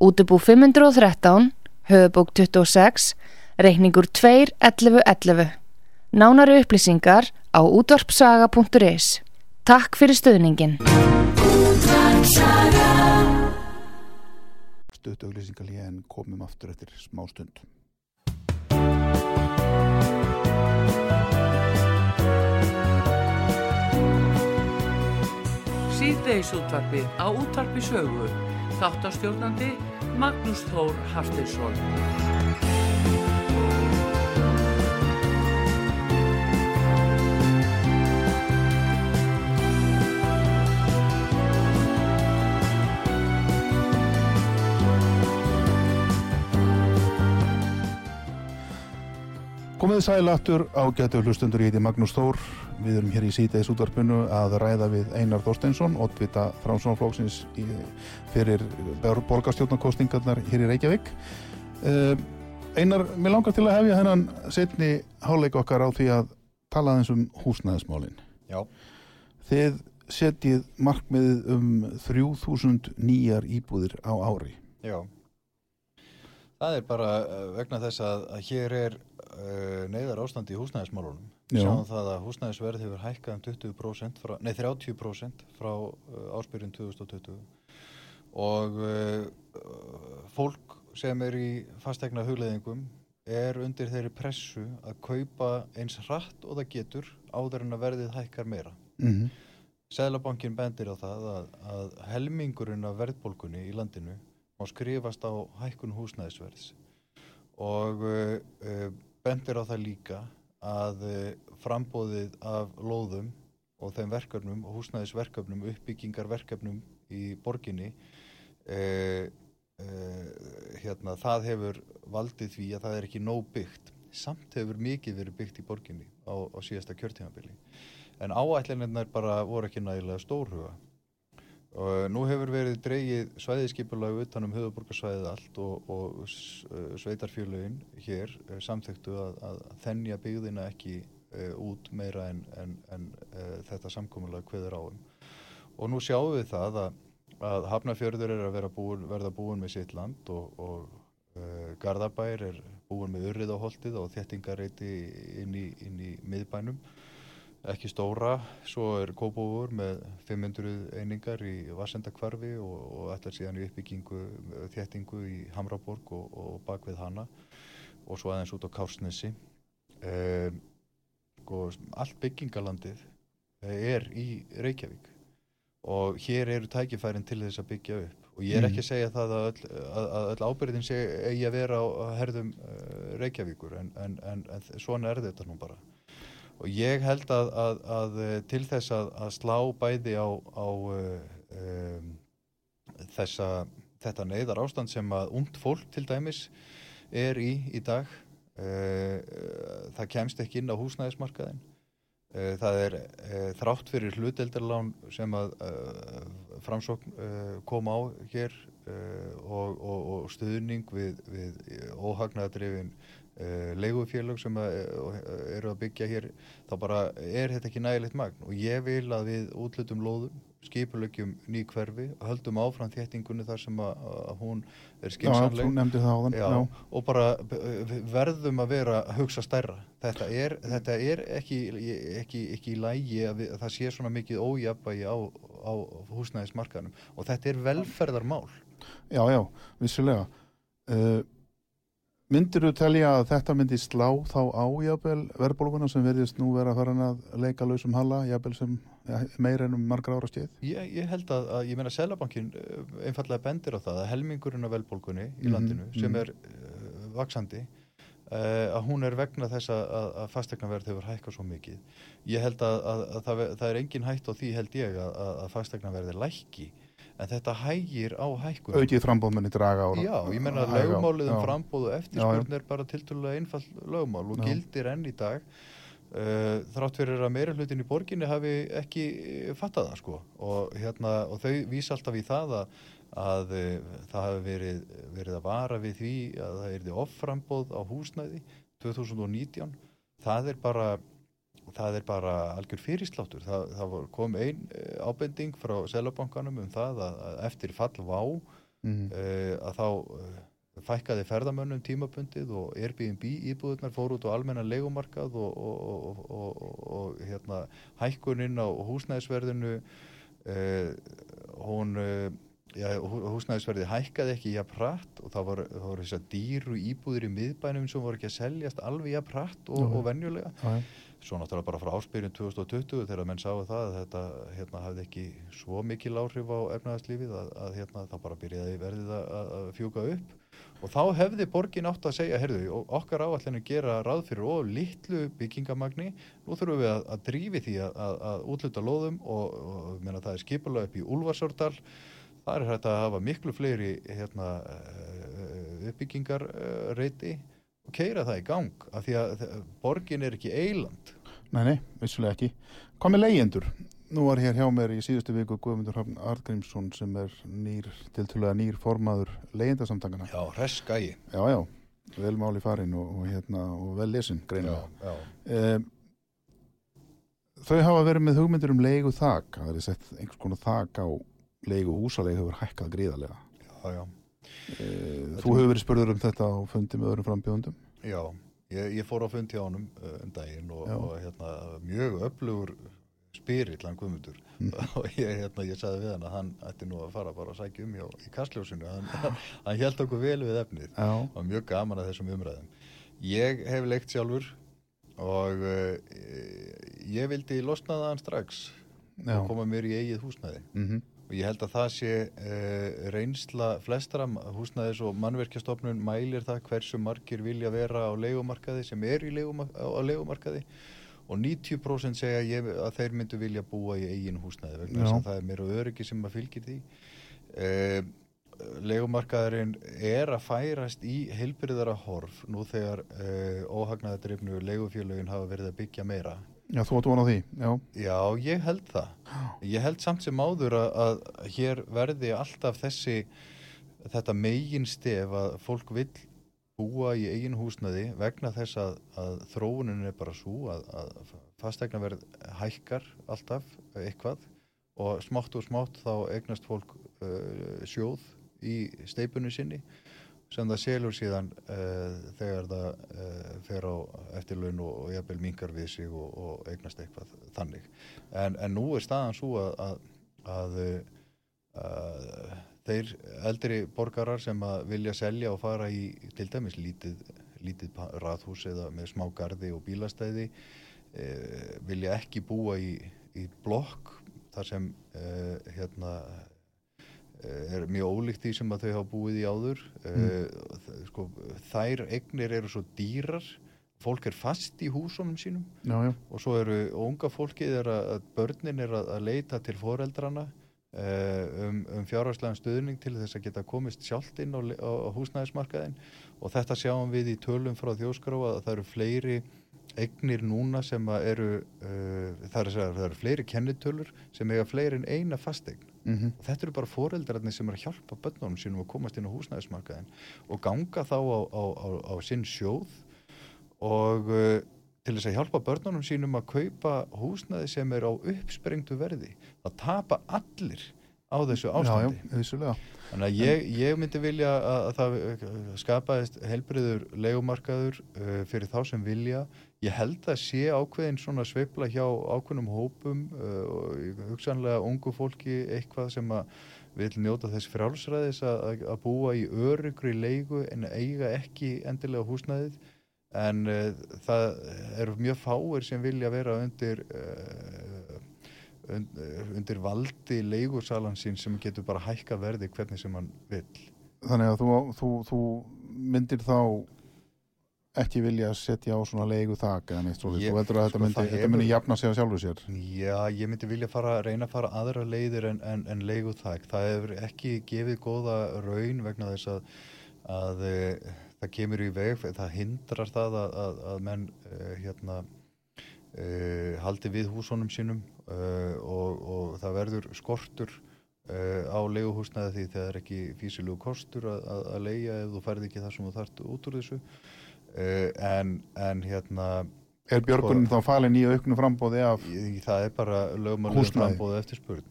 Útubú 513 höfubók 26 reikningur 2.11.11 Nánari upplýsingar á útvarpsaga.is Takk fyrir stöðningin Stöðt auglýsingalíja en komum aftur eftir smá stund. Síðdeis útvarfið á útvarfi sögu. Þáttastjórnandi Magnús Þór Haftinsson. Komið sælatur á getur hlustundur ég heiti Magnús Þór. Við erum hér í síðdeis útvarpinu að ræða við Einar Þorsteinsson oddvita Frámssonflóksins fyrir borgarstjórnarkostingarnar hér í Reykjavík. Uh, Einar, mér langar til að hefja hennan setni háleik okkar á því að tala eins um húsnæðismálin. Já. Þið setjið markmiðið um 3000 nýjar íbúðir á ári. Já. Það er bara eh, vegna þess að, að hér er uh, neyðar ástand í húsnæðismálunum. Sjáum það að húsnæðisverð hefur hækkað um 20%, frá, nei 30% frá uh, áspyrjun 2020 og uh, fólk sem er í fastegna hugleðingum er undir þeirri pressu að kaupa eins hratt og það getur áður en að verðið hækkar meira. Mm -hmm. Sælabankin bendir á það að, að helmingurinn af verðbólkunni í landinu má skrifast á hækkun húsnæðisverðs og uh, bendir á það líka að uh, frambóðið af lóðum og þeim verkefnum, húsnæðisverkefnum, uppbyggingarverkefnum í borginni e, e, hérna, það hefur valdið því að það er ekki nóg byggt. Samt hefur mikið verið byggt í borginni á, á síðasta kjörtímabili. En áætlinirnar bara voru ekki nægilega stórhuga. Og nú hefur verið dreigið svæðiskipulag utanum höfuborgarsvæðið allt og, og sveitarfjölugin hér samþektu að, að þennja byggðina ekki uh, út meira en, en, en uh, þetta samkominlega hveður áum. Og nú sjáum við það að, að Hafnafjörður er að búin, verða búin með sitt land og, og uh, Garðabær er búin með urrið á holdið og þettingareiti inn í, inn í miðbænum ekki stóra, svo er Kópavur með 500 einingar í Vassendakvarfi og, og ætlar síðan í uppbyggingu, þéttingu í Hamraborg og, og bakvið hana og svo aðeins út á Kársnesi. Eh, og allt byggingalandið er í Reykjavík og hér eru tækifærin til þess að byggja upp. Og ég er ekki að segja það að öll, öll ábyrðin sé eigi að vera á herðum uh, Reykjavíkur en, en, en, en svona er þetta nú bara og ég held að, að, að til þess að, að slá bæði á, á um, þessa, þetta neyðar ástand sem að ungt fólk til dæmis er í í dag uh, það kemst ekki inn á húsnæðismarkaðin uh, það er uh, þrátt fyrir hluteldarlán sem að framsókn kom á hér og, og, og stuðning við, við óhagnaðadrifin Uh, leigufélög sem að, uh, eru að byggja hér þá bara er þetta ekki nægilegt magn. Og ég vil að við útlutum lóðum, skipulögjum ný hverfi höldum áfram þéttingunni þar sem að, að hún er skynsanleg og bara verðum að vera að hugsa stærra. Þetta er, þetta er ekki, ekki, ekki í lægi að, við, að það sé svona mikið ójabægi á, á húsnæðismarkanum og þetta er velferðarmál. Já, já, vissulega. Uh, Myndir þú telja að þetta myndi slá þá á jafnvel verðbólguna sem verðist nú vera að fara að leika lausum halla, jafnvel sem ja, meira ennum margra ára stíð? Ég, ég held að, að ég meina Sælabankin eh, einfallega bendir á það að helmingurinn af verðbólgunni í mhm, landinu mm -hmm. sem er uh, vaksandi uh, að hún er vegna þess að, að fastegnaverð hefur hækkað svo mikið. Ég held að, að það, það er engin hætt á því held ég að fastegnaverði lækki en þetta hægir á hækkun aukið frambóðmenni draga ára já, ég menna að lögmálið um frambóðu eftirspurn er bara tilturlega einfall lögmál og já. gildir enn í dag. Uh, þrátt fyrir að meira hlutin í borginni hafi ekki fattað það sko. Og, hérna, og þau vísa alltaf í það að, að uh, það hafi verið, verið að vara við því að það erði oframbóð á húsnæði 2019 það er bara það er bara algjör fyrirsláttur það, það kom einn eh, ábending frá selabankanum um það að, að eftir fall vá mm. uh, að þá uh, fækkaði ferðamönnum tímabundið og Airbnb íbúðunar fór út á almenna legumarkað og, og, og, og hérna, hækkuninn á húsnæðisverðinu uh, hún Já, húsnæðisverði hækkaði ekki jafn hratt og það voru, það voru þess að dýru íbúður í miðbænum sem voru ekki að seljast alveg jafn hratt og, og venjulega. Já svo náttúrulega bara frá áspyrjun 2020 þegar menn sáu það að þetta hérna, hafði ekki svo mikil áhrif á efnaðarslífið að, að hérna, það bara byrjaði verðið að, að fjúka upp. Og þá hefði borgin átt að segja herðu, okkar áallinu gera ráð fyrir og litlu byggingamagni nú þurfum við að, að drífi því að útluta loðum og, og menna, það er skipulega upp í Ulfarsordal það er hægt að hafa miklu fleiri hérna, eh, uppbyggingarreiti og keira það í gang af því að borgin er ekki eiland Nei, nei, vissulega ekki. Hvað með leyendur? Nú var hér hjá mér í síðustu viku Guðmundur Hafn Artgrímsson sem er nýr, tiltúlega nýr formaður leyendasamtangana Já, reskægi Já, já, vel máli farin og, og, hérna, og vel lesin greinilega. Eh, Þau hafa verið með hugmyndur um leigu þak það er sett einhvers konar þak á leigu húsaleg hefur hækkað gríðarlega. Já, já þú hefur verið spurður um þetta á fundi með öðrum frambjóðundum? Já, ég, ég fór á fundi á honum uh, um daginn og, og hérna, mjög öflugur spyrill hann guðmundur. Mm. og ég, hérna, ég sagði við hann að hann ætti nú að fara bara að sækja um hjá í kastljósinu. Hann, hann held okkur vel við efnið. Og mjög gaman að þessum umræðum. Ég hef leikt sjálfur og uh, ég vildi losna það hann strax Já. og koma mér í eigið húsnæði. Mm -hmm og ég held að það sé uh, reynsla flestara húsnæðis og mannverkjastofnun mælir það hversu margir vilja vera á leikumarkaði sem er leigumark á leikumarkaði og 90% segja ég, að þeir myndu vilja búa í eigin húsnæði vegna þess að það er meira öryggi sem að fylgir því. Eh, legumarkaðurinn er að færast í heilbyrðara horf nú þegar eh, óhagnaðadrifnu legufélögin hafa verið að byggja meira Já, þú áttu von á því, já. Já, ég held það. Ég held samt sem áður að, að hér verði alltaf þessi, þetta megin stef að fólk vill búa í eigin húsnaði vegna þess að, að þróunin er bara svo að, að fastegna verð hækkar alltaf eitthvað og smátt og smátt þá eignast fólk uh, sjóð í steipunni sinni sem það selur síðan uh, þegar það uh, fer á eftirlaun og, og jafnvel minkar við sig og, og eignast eitthvað þannig. En, en nú er staðan svo að, að, að, að þeir eldri borgarar sem vilja selja og fara í til dæmis lítið, lítið raðhús eða með smá garði og bílastæði uh, vilja ekki búa í, í blokk þar sem uh, hérna er mjög ólíkt því sem að þau hafa búið í áður. Mm. sko, þær eignir eru svo dýrar. Fólk er fast í húsunum sínum. Já, já. og svo eru unga fólkið er að, að börnin er að, að leita til foreldrana uh, um, um fjárhagslegan stuðning til þess að geta komist sjálft inn á, á, á húsnæðismarkaðin og þetta sjáum við í tölum frá þjóskrá að það eru fleiri eignir núna sem eru uh, það, er, það eru fleiri kennitölur sem eiga fleiri en eina fastegn Mm og þetta eru bara foreldrarnir sem er að hjálpa börnunum sínum að komast inn á húsnæðismarkaðin og ganga þá á, á, á, á sinn sjóð og uh, til þess að hjálpa börnunum sínum að kaupa húsnæði sem er á uppsprengtu verði. Það tapa allir á þessu Já, já, ástandi. vissulega. þannig að ég, ég myndi vilja að, að það uh, skapaðist helbriður legumarkaður uh, fyrir þá sem vilja ég held að sé ákveðin svona sveifla hjá ákveðnum hópum uh, og hugsanlega ungu fólki eitthvað sem að vil njóta þess frjálsræðis að, að- búa í örugri leigu en eiga ekki endilega húsnæðið. En uh, það eru mjög fáir sem vilja vera undir uh, und- undir valdi leigusalan sín sem getur bara hækka verði hvernig sem hann vill. Þannig að þú, þú, þú myndir þá ekki vilja setja á svona leigu þak eða neitt þú heldur að þetta sko, myndi, þetta hefur- myndi jafna sig á sjálfu sér Já, ég myndi vilja fara, reyna að fara aðra leiðir en, en, en leiguþæk. Það hefur ekki gefið góða raun vegna þess að, að e, það kemur í veg, það hindrar það að, að, að menn e, hérna, e, haldi við húsunum sínum e, og, og það verður skortur e, á leiguhúsnaði því það er ekki físilegu kostur að, að, leia ef þú færði ekki það sem þú þarft út úr þessu. E, en, en hérna... Er björgunin þá falin í auknu frambóði af Í- Það er bara lögmálið Húsnæði. frambóðu eftir spurn.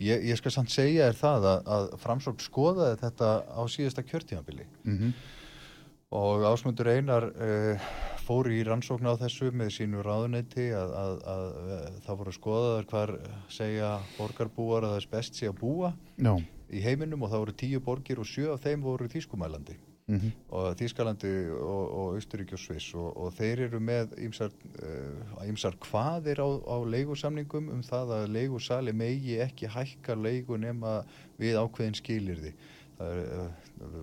Ég, ég skal samt segja þér það að, að framsókn skoðaði þetta á síðasta kjörtímabili. Mm og Ásmundur Einar uh, fór í rannsókn á þessu með sínu ráðuneyti að, að, að, að það voru skoðaðar hvar segja borgarbúar að þess best sé að búa já, í heiminum og það voru tíu borgir og sjö af þeim voru þýskumælandi mm og Þýskalandi og, og Austuríki og Sviss og, og þeir eru með ýmsar, uh, ýmsar hvaðir á, á leigusamningum um það að leigusali megi ekki hækka leigu nema við ákveðin skilirði það er uh,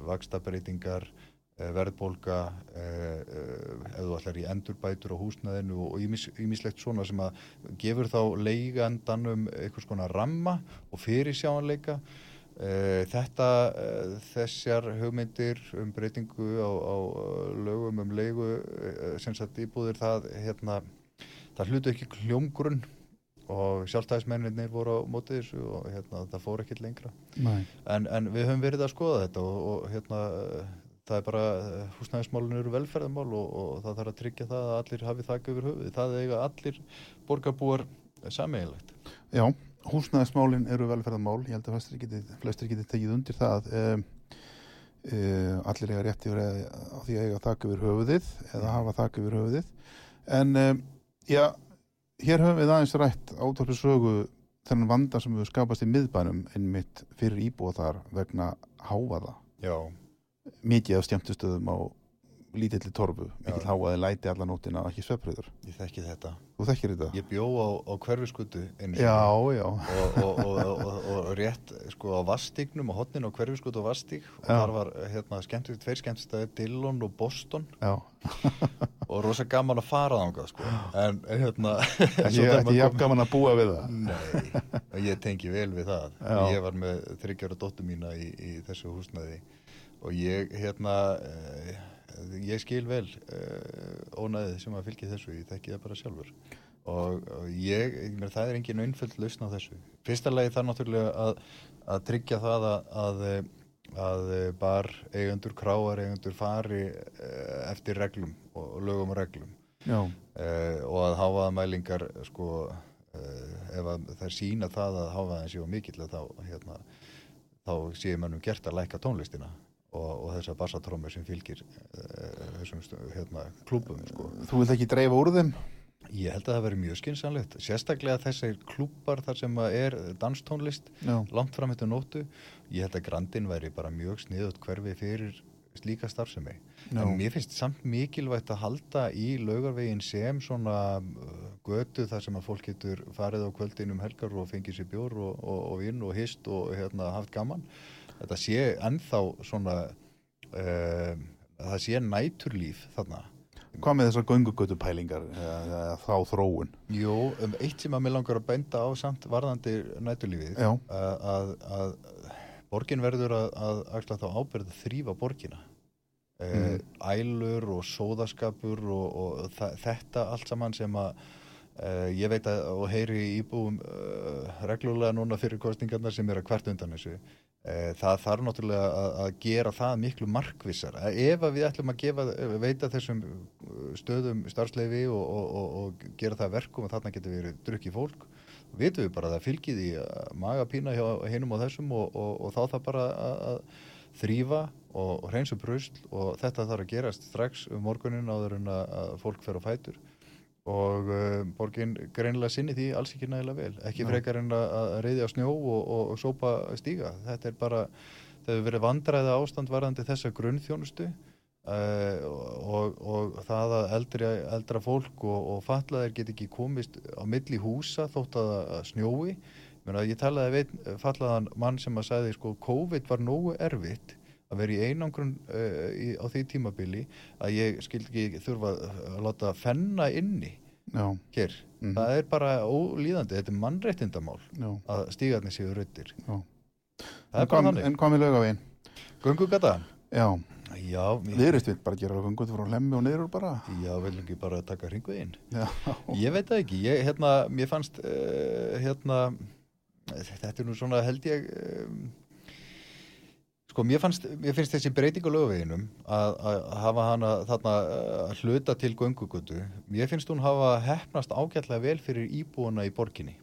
vakstabreitingar uh, verðbólga uh, uh, ef þú ætlar í endurbætur á húsnæðinu og ýmislegt svona sem að gefur þá leigandanum einhvers konar ramma og fyrirsjáanleika. Eh, Þetta, eh, þessar hugmyndir um breytingu á, á eh, lögum um leigu eh, sem sagt íbúðir það, hérna, það hlutu ekki hljómgrunn og sjálfstæðismenninir voru á mótið þessu og hérna, það fór ekkert lengra. En, en við höfum verið að skoða þetta og, og hérna, eh, það er bara, eh, húsnæðismálun eru velferðamál og, og það þarf að tryggja það að allir hafi þakka yfir höfuð. Það eiga allir borgarbúar sammeigilegt. Já, húsnæðismálin eru velferðamál, ég held að flestir geti, flestir geti tekið undir það um, um, allir eiga rétt yfir að, á því að eiga þak yfir höfuðið eða hafa þak yfir höfuðið. En um, já, hér höfum við aðeins rætt átöflu sögu þennan vanda sem við skapast í miðbænum einmitt fyrir íbúa þar vegna hávaða. Já, mikið af skemmtustöðum á lítilli torfu, mikill háaði læti alla nóttina, ekki sveppriður. Ég þekki þetta. Þú þekkir þetta? Ég bjó á, á hverfiskutu. Já, já. og, og, og, og, og rétt sko á vastignum, á hotnin á hverfiskut og vastig og Já. þar var hérna skemmtist, tveir skemmtistæði, Dillon og Boston Já, og rosa gaman að fara þangað sko en hérna þegar ekki maður jafn gaman að búa við það. Nei, og ég tengi vel við það ég var með þryggjára dóttur mína í, í þessu húsnæði og ég hérna eh, ég skil vel eh, ónæðið sem að fylgja þessu ég þekki það bara sjálfur. Og, og ég, meina, það er engin einföld lausn á þessu. Fyrsta lagi það náttúrulega að, að tryggja það að, að, að bar eigendur, kráar eigendur fari eh, eftir reglum og lögum og reglum. Uh, og að hávaðamælingar sko uh, ef að það sína það að hávaðan séu mikill þá hérna, þá séu mannum gert að læka tónlistina og, og þessar bassatrómur sem fylgir uh, þessum hérna, klúbum sko. þú vilt ekki dreifa úr þeim? Ég held að það veri mjög skynsanlegt sérstaklega þessir klúbar þar sem er danstónlist Já, langt fram eftir nótu ég held að Grandin væri bara mjög sniðut hverfi fyrir slíka starfsemi Já. en mér finnst samt mikilvægt að halda í laugarvegin sem svona uh, götu þar sem að fólk getur farið á kvöldin um helgar og fengið sér bjór og, og, og vinn og hist og hérna haft gaman þetta sé ennþá svona uh, það sé næturlíf þarna hvað með þessar göngugötu pælingar eða þá þróun? Jú, um eitt sem að mér langar að benda á samt varðandi næturlífið Já. að, að, borgin verður að, að axla þá ábyrð að þrýfa borgina mm. ælur og sóðaskapur og, og þetta allt saman sem að uh, ég veit að og heyri íbúum uh, reglulega núna fyrir kostingarnar sem er að hvert undan þessu uh, það þarf náttúrulega að, gera það miklu markvissar ef við ætlum að gefa, veita þessum uh, stöðum starfsleifi og, og, og, gera það að verkum og þarna getur verið drukki fólk vitum við bara að það fylgið í magapína hjá hinum og þessum og, og, þá það bara að, þrýfa og, og hreinsu brusl og þetta þarf að gerast strax um morgunin áður en að fólk fer á fætur og uh, borgin greinilega sinni því alls ekki nægilega vel. Ekki frekar en að, að reyðja snjó og, og, og sópa stíga. Þetta er bara, það hefur verið vandræða ástand varðandi þessa grunnþjónustu Uh, og, og það að eldri, eldra fólk og, og fatlaðir get ekki komist á milli húsa þótt að, að snjói. Meina, ég talaði við einn fatlaðan mann sem að sagði sko COVID var nógu erfitt að vera í einangrun uh, í, á því tímabili að ég skildi ekki þurfa að láta fenna inni Hér, Mhm. það er bara ólíðandi, þetta er mannréttindamál já, að stígarnir séu rautir En er bara hvað, með laugavegin? göngugata Já, viðrist við bara gera gönguð frá lemmi og niður bara. já, viljum ekki bara taka Já, Ég veit það ekki, ég, hérna, mér fannst, uh, hérna, þetta er nú svona held ég, um, sko, mér, fannst, mér finnst þessi breyting á lögaveginum að, að hafa hana þarna uh, að hluta til göngugutu, mér finnst hún hafa hefnast ágætlega vel fyrir íbúana í borginni.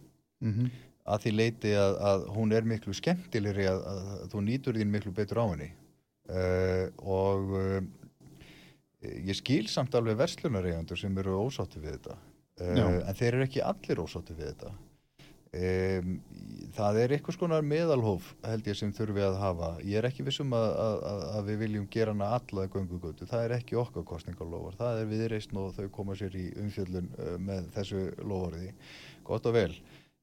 Mm að því leiti að, að hún er miklu skemmtilegri að, að, þú nýtur þín miklu betur á henni. Uh, og uh, ég skil samt alveg verslunareigandur sem eru ósátti við þetta. Uh, en þeir eru ekki allir ósátti við þetta um, það er eitthvað skonar meðalhóf held ég sem þurfi að hafa. Ég er ekki vissum að, að, að- að við viljum gera hana alla göngugötu, það er ekki okkar kostningalofar, það er viðreisn og þau koma sér í umfjöllun uh, með þessu lofariði, gott og vel.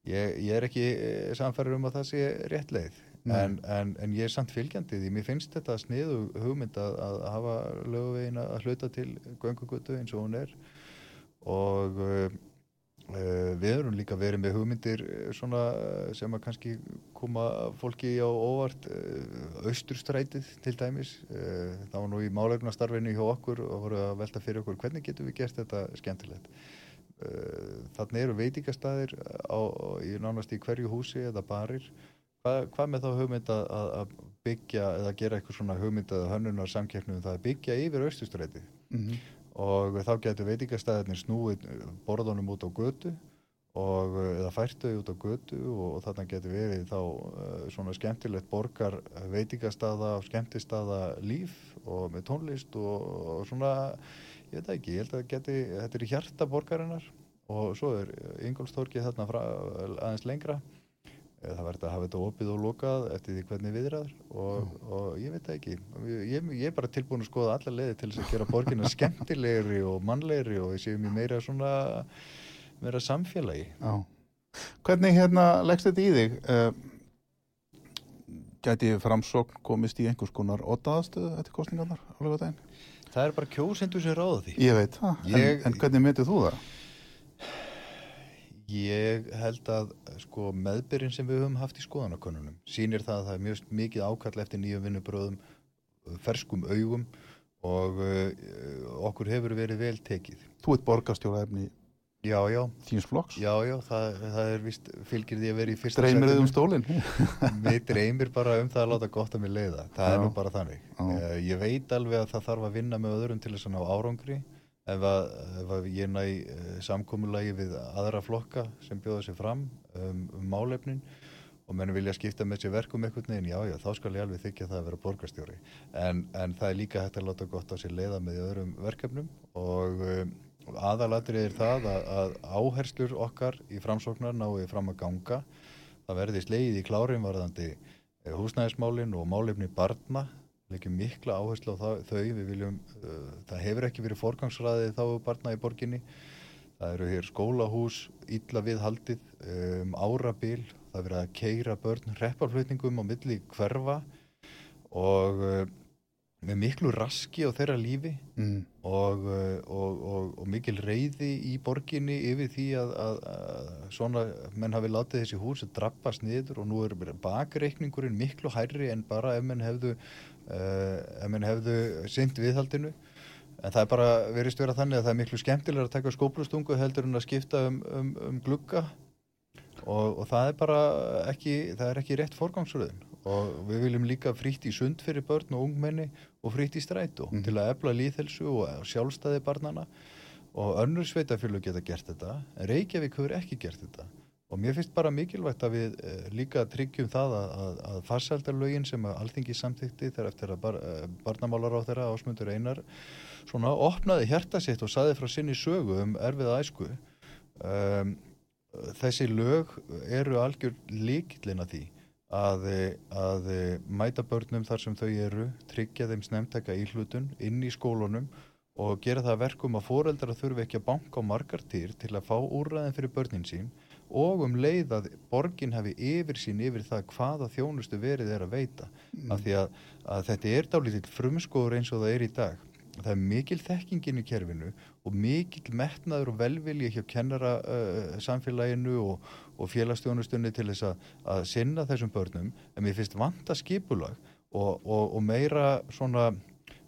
Ég, ég er ekki samfæður um að það sé rétt leið. En, en, en ég er samt fylgjandi því mér finnst þetta sniðu hugmynd að, að hafa lögvegin að hluta til göngugötu eins og hún er. Og uh, við erum líka verið með hugmyndir svona uh, sem að kannski koma fólki á óvart. Austurstrætið til dæmis. Það var nú í málegnastarfinu hjá okkur og voru að velta fyrir okkur hvernig getum við gert þetta skemmtilegt? Þannig eru veitingastæðir á, í nánast í hverju húsi eða barir. Hvað, hvað með þá hugmynd að, að byggja eða gera eitthvað svona hugmynd að hönnunar samkeppnum það að byggja yfir austurstrætið? -hmm. Og þá getur veitingastæðinir snúið borðunum út á götu og eða fært þau út á götu og, og þarna getur verið þá uh, svona skemmtilegt borgar veitingastæða og skemmtistaða líf og með tónlist og, og svona, ég veit ekki, ég held að geti, þetta er hjarta borgarinnar. Og svo er Ingolstorki þarna frá, aðeins lengra Eh, Það verður að hafa þetta opið og lokað eftir því hvernig viðraður og, og ég veit það ekki. Ég, ég er bara tilbúin að skoða alla leiði til þess að gera borgina skemmtilegri og mannlegri og við séum í meira svona meira samfélagi. Já. Hvernig hérna leggst þetta í þig? Uh, gæti framsókn komist í einhvers konar ottaðastöðu eftir kostningarnar? Það er bara kjósendur sem ráða því. Ég veit það, Ég- en, en hvernig metið þú það? Ég held að sko, meðbyrjun sem við höfum haft í skoðanakönnunum sýnir það að það er mjög mikið ákall eftir nýjum vinnubröðum, uh, ferskum augum og uh, okkur hefur verið vel tekið. Þú ert já, þíns flokks, já, já, það, það er vist fylgir því að vera í fyrsta dreymir þið um stólinn. Mér dreymir bara um það að láta gott að mér leiða. Það Já. er nú bara þannig. Uh, ég veit alveg að það þarf að vinna með öðrum til þess að ná árangri ef að, ef að ég næ uh, samkomulagi við aðra flokka sem bjóða sér fram um, um málefnin og menn vilja skipta með sér verkum eitthvað neginn, já, já, þá skal ég alveg þykja það að vera borgarstjóri. En, en það er líka hægt að láta gott á sér leiða með öðrum verkefnum og um, aðalatrið er það að, að áherslur okkar í framsóknar náu fram að ganga það verði slegið í klárin varðandi eh, húsnæðismálin og málefni barna leggjum mikla áherslu á það, þau. Við viljum, uh, það hefur ekki verið forgangsraðið þá barna í borginni. Það eru hér skólahús illa við haldið um, árabil. Það er verið að keira börn reppaflutningum á milli hverfa og uh, með miklu raski á þeirra lífi. Mm. Og, uh, og, og, og mikil reyði í borginni yfir því að, að, að svona menn hafi látið þessi hús að drabbast niður og nú er bakreikningurinn miklu hærri en bara ef menn hefðu uh, hefðu synd viðhaldinu. En það er bara verið vera þannig að það er miklu skemmtilega að taka skóplustungu heldur en að skipta um, um, um glugga. Og það er bara ekki það er ekki rétt forgangsröðun og við viljum líka frítt í sund fyrir börn og ungmenni og frítt í strætó Mhm. til að efla líðhelsu og sjálfstæði barnana og önnur sveitafjölu geta gert þetta en Reykjavík hefur ekki gert þetta. Og mér finnst bara mikilvægt að við eh, líka tryggjum það að, að, að farsaldarlögin sem að alþingi samþykti þegar eftir að bar, eh, barnamálar á þeirra ásmundur einar svona opnaði hjarta sitt og saði frá sinni sögu um erfiða æsku um, þessi lög eru algjör líkillina því að, að mæta börnum þar sem þau eru, tryggja þeim snemtæka íhlutun inn í skólunum og gera það að verkum að foreldrar þurfi ekki að banka á margar týr til að fá úrræðin fyrir börnin sín og um leið að borgin hafi yfir sín yfir það hvaða þjónustu verið er að veita. Af því að, að þetta er dálítið frumskóður eins og það er í dag. Það er mikil þekkingin í kerfinu og mikil metnaður og velvilji hjá kennara uh, samfélaginu og, og félagstjónustunni til þess að, að sinna þessum börnum. En mér finnst vanta skipulag og, og, og meira svona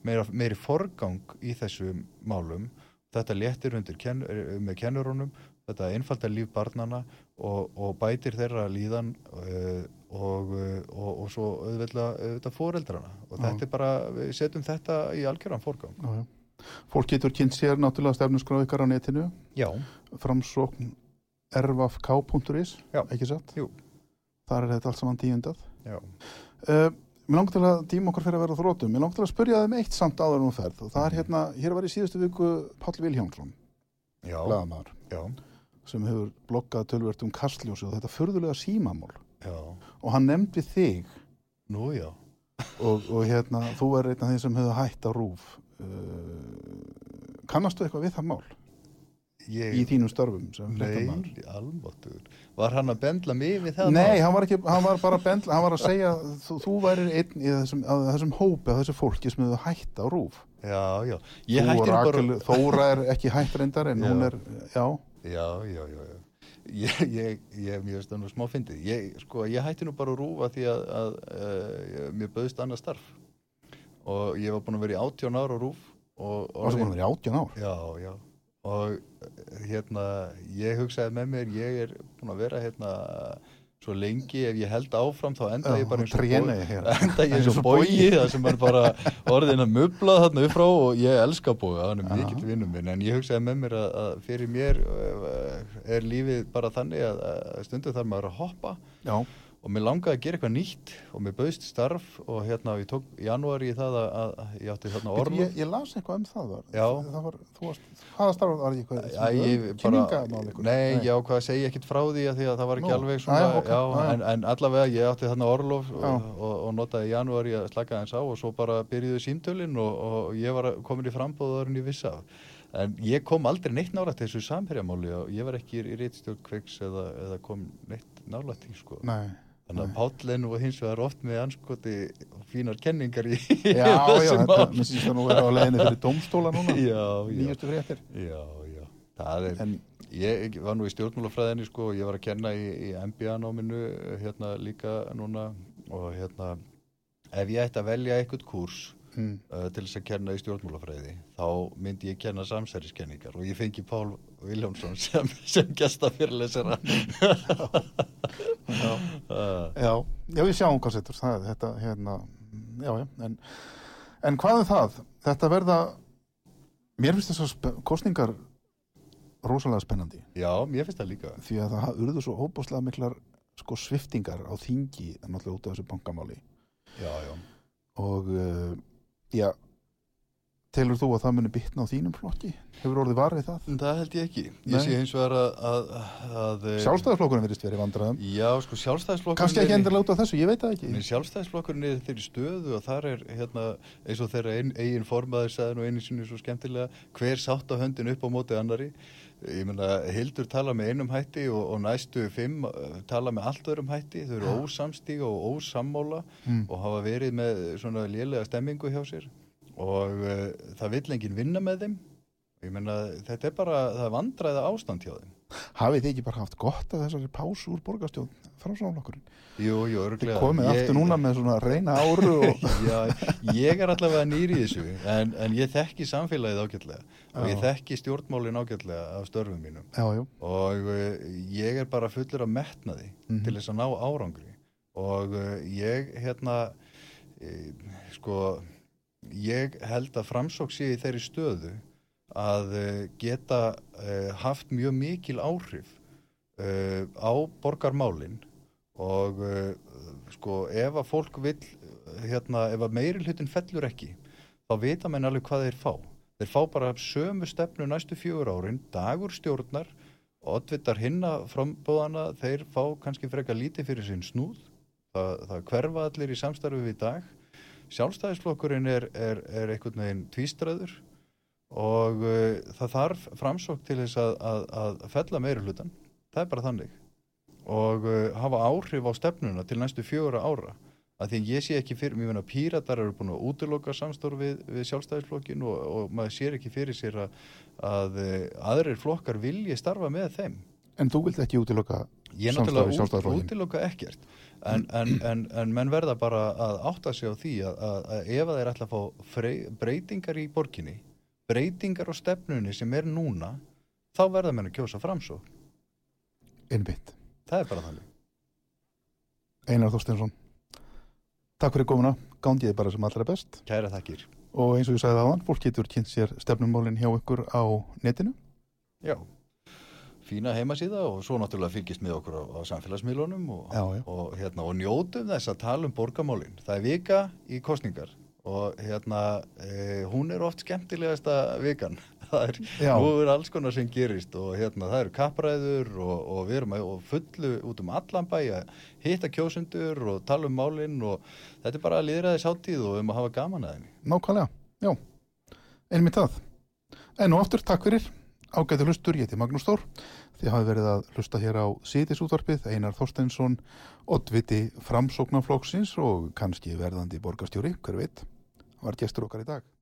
meira, meiri forgang í þessum málum. Þetta léttir undir ken, með kennurunum þetta einfaldar líf barnana og, og bætir þeirra líðan uh, og, og, og svo auðvitað, fóreldrana og þetta er bara, við setjum þetta í. Já, já. Fólk getur kynnt sér náttúrulega stefnusgráð ykkar á netinu, Já, framsókn erfafk.is, Já. ekki satt? Jú. Þar er þetta allt saman tíundað. já, Uh, mér langt til að tíma okkar fyrir að vera þrótum. Mér langt til að spyrja þeim eitt samt áður þú ferð og það er hérna, hér var í síðustu viku já, blaðamaður, já, sem hefur bloggað tölvert um kastljósi og þetta furðulega símamál já, og hann nefndi þig nú já. og, og hérna, þú er einn af þeim sem hefur hætt á rúf. Uh, kannastu eitthvað við það mál Ég, í þínum störfum sem Nei, almáttur. Var hann að bendla mig við það? Nei, hann var, ekki, hann var bara að bendla, hann var að segja þú, þú værir einn í þessum, að þessum hópi að þessu fólki sem hefur hætt á rúf Já, já. Þú og nú bara... Rakel, Þóra er ekki hætt reyndar en Já. hún er, já, Já, já, já, já. Ég, ég, ég, það nú smá fyndið. Ég, sko, ég hætti nú bara að rúfa því að, að, að mér bauðst annað starf. Og ég var búin að vera í 18 ára á rúf. Og, og varstu búin að vera í átján ár Já, já. Og hérna, ég hugsaði með mér, ég er búin að vera hérna svo lengi, ef ég held áfram þá enda ég bara eins og hér. enda ég eins og bógi það sem er bara orðin að mubla þarna upp frá og ég elska bóga, hann er mikill vinnum minn. En ég hugsaði með mér að, að fyrir mér eh, er lífið bara þannig að, að stundu þarf maður að hoppa. Já, og mér langaði að gera eitthvað nýtt og mér bauðst starf og hérna ég tók janúari í það að, að, að ég átti þarna orlof ég, ég las eitthvað um það var. Það var, þú varst, hvaða starf var ég eitthvað Já, ég bara, eitthvað nei, já, hvað segja ekkert frá því að því að það var ekki Nú, alveg svona, já, ok, já. En, en allavega ég átti þarna orlof Já. og, og, og notaði í janúari að slaka eins á og svo bara byrjuðu símtölin og, og ég var komin í frambóðarinn í vissa en ég kom aldrei neitt nálægt þessu samherjamáli og ég var ekki í réttstjórn kveiks eða, eða kom neitt nálægt því sko. Nei. Þannig að Pállin og hins vegar oft með anskoti fínar kenningar í Já, já, þessum þetta, mér syns það nú vera á leiðinni fyrir domstóla núna. Já, já. Nýjastu fréttir. Já, já, það er, En ég var nú í stjórnmálafræðinni sko og ég var að kenna í, í MBA-náminu hérna líka núna og hérna ef ég ætti að velja eitthvað kurs mm, uh, til þess að kenna í stjórnmálafræði þá myndi ég kenna samsæriskenningar og ég fengi Pál Viljánsson sem, sem gesta fyrirlesara já, uh, já, já, við sjáum hvað setur. Það, þetta, hérna, já, já. En, en hvað er það? Þetta verða, mér finnst þessar kosningar rosalega spennandi. Já, mér finnst það líka Því að það urðu svo óbúslega miklar sko sviftingar á þingi náttúrulega út af þessu bankamáli. Já, já Og, uh, já, telur þú að það muni bitna á þínum flokki? Hefur orðið varðið það? Það held ég ekki Nei. Ég sé hins vegar að, að, að Sjálfstæðarflokkurinn verðist verið vandræðum. Já, sko sjálfstæðisflokkurinn Kannski ekki er út af þessu, ég veit það ekki. Sjálfstæðisflokkurinn er þeirri stöðu og þar er hérna, eins og þeirra ein, eigin formaður sagði nú einu sinni svo skemmtilega hver sátt á höndin upp á móti annari ég meina Hildur tala með einum hætti og, og næstu fimm uh, tala með allt öðrum hætti, þau eru ósamstíga og ósammála Mm. og hafa verið með svona lélega stemmingu hjá sér. Og uh, það vill enginn vinna með þeim. Ég meina þetta er bara, það er vandræða ástand hjá þeim Hafið þið ekki bara haft gott að þessari pásu úr borgarstjón framsáflokkurinn? Jú, jú, Þið örglega komið aftur núna með svona reyna áru og... Já, ég er allavega nýri í þessu en, en ég þekki samfélagið ágætlega. Og ég þekki stjórnmálin ágætlega af störfum mínum. Já, já, og uh, ég er bara fullur af metnaði Mhm. til þess að ná árangri. Og uh, ég hérna uh, sko ég held að framsók sé í þeirri stöðu að uh, geta uh, haft mjög mikil áhrif uh, á borgarmálin og sko ef að fólk vill uh, hérna, ef að meiri hlutin fellur ekki þá vita menn alveg hvað þeir fá. Þeir fá bara sömu stefnu næstu fjögur árin dagur stjórnar oddvitar hinna frambóðana þeir fá kannski frekar lítið fyrir sinn snúð það, það hverfa allir í samstarfi við í dag. Sjálfstæðisflokkurinn er, er, er einhvern veginn tvístraður og uh, það þarf framsók til þess að, að, að fella meiri hlutan það er bara þannig. Og uh, hafa áhrif á stefnuna til næstu fjögura ára. Að því ég sé ekki fyrir, mér finna píratar eru búin að útiloka samstór við, við sjálfstæðisflokkin og, og maður sér ekki fyrir sér að, að uh, aðrir flokkar vilji starfa með þeim. En þú vilt ekki útiloka Ég er Samstarf við náttúrulega út, Sjálfstæðisflokkinn. útiloka ekkert. En, en, en, en menn verða bara að átta sig á því að, að, að ef að þeir ætla að fá frey, breytingar í borginni breytingar á stefnunni sem er núna þá verða menn að kjósa fram svo innbytt. það er bara þannig. Einar Þorsteinsson, takk fyrir komuna, gangið þið bara sem allra best. Kæra þakkir. Og eins og ég sagði aðan, fólk getur kynnt sér stefnumálin hjá ykkur á netinu. Já, fína heimasíða og svo náttúrulega fylgist með okkur á, á samfélagsmiðlunum og, og, hérna, og njótum þess að tala um borgamálin það er vika í kostningar og hérna, e, hún er oft skemmtilegasta vikan það er, Já. nú er alls konar sem gerist og hérna, það eru kappræður og, og við erum að, og fullu út um allan bæ að hitta kjósundur og tala um málin og þetta er bara að liðra þess hátíð og um að hafa gaman að henni Nákvæmlega, já, einmitt það. En og aftur, takk fyrir, ágæti hlustur, ég heiti Magnús Þór. Þið hafið verið að hlusta hér á síðisútvarpið, Einar Þorsteinsson, oddviti framsóknarflokksins og kannski verðandi borgarstjóri, hver veit, var gestur okkar í dag.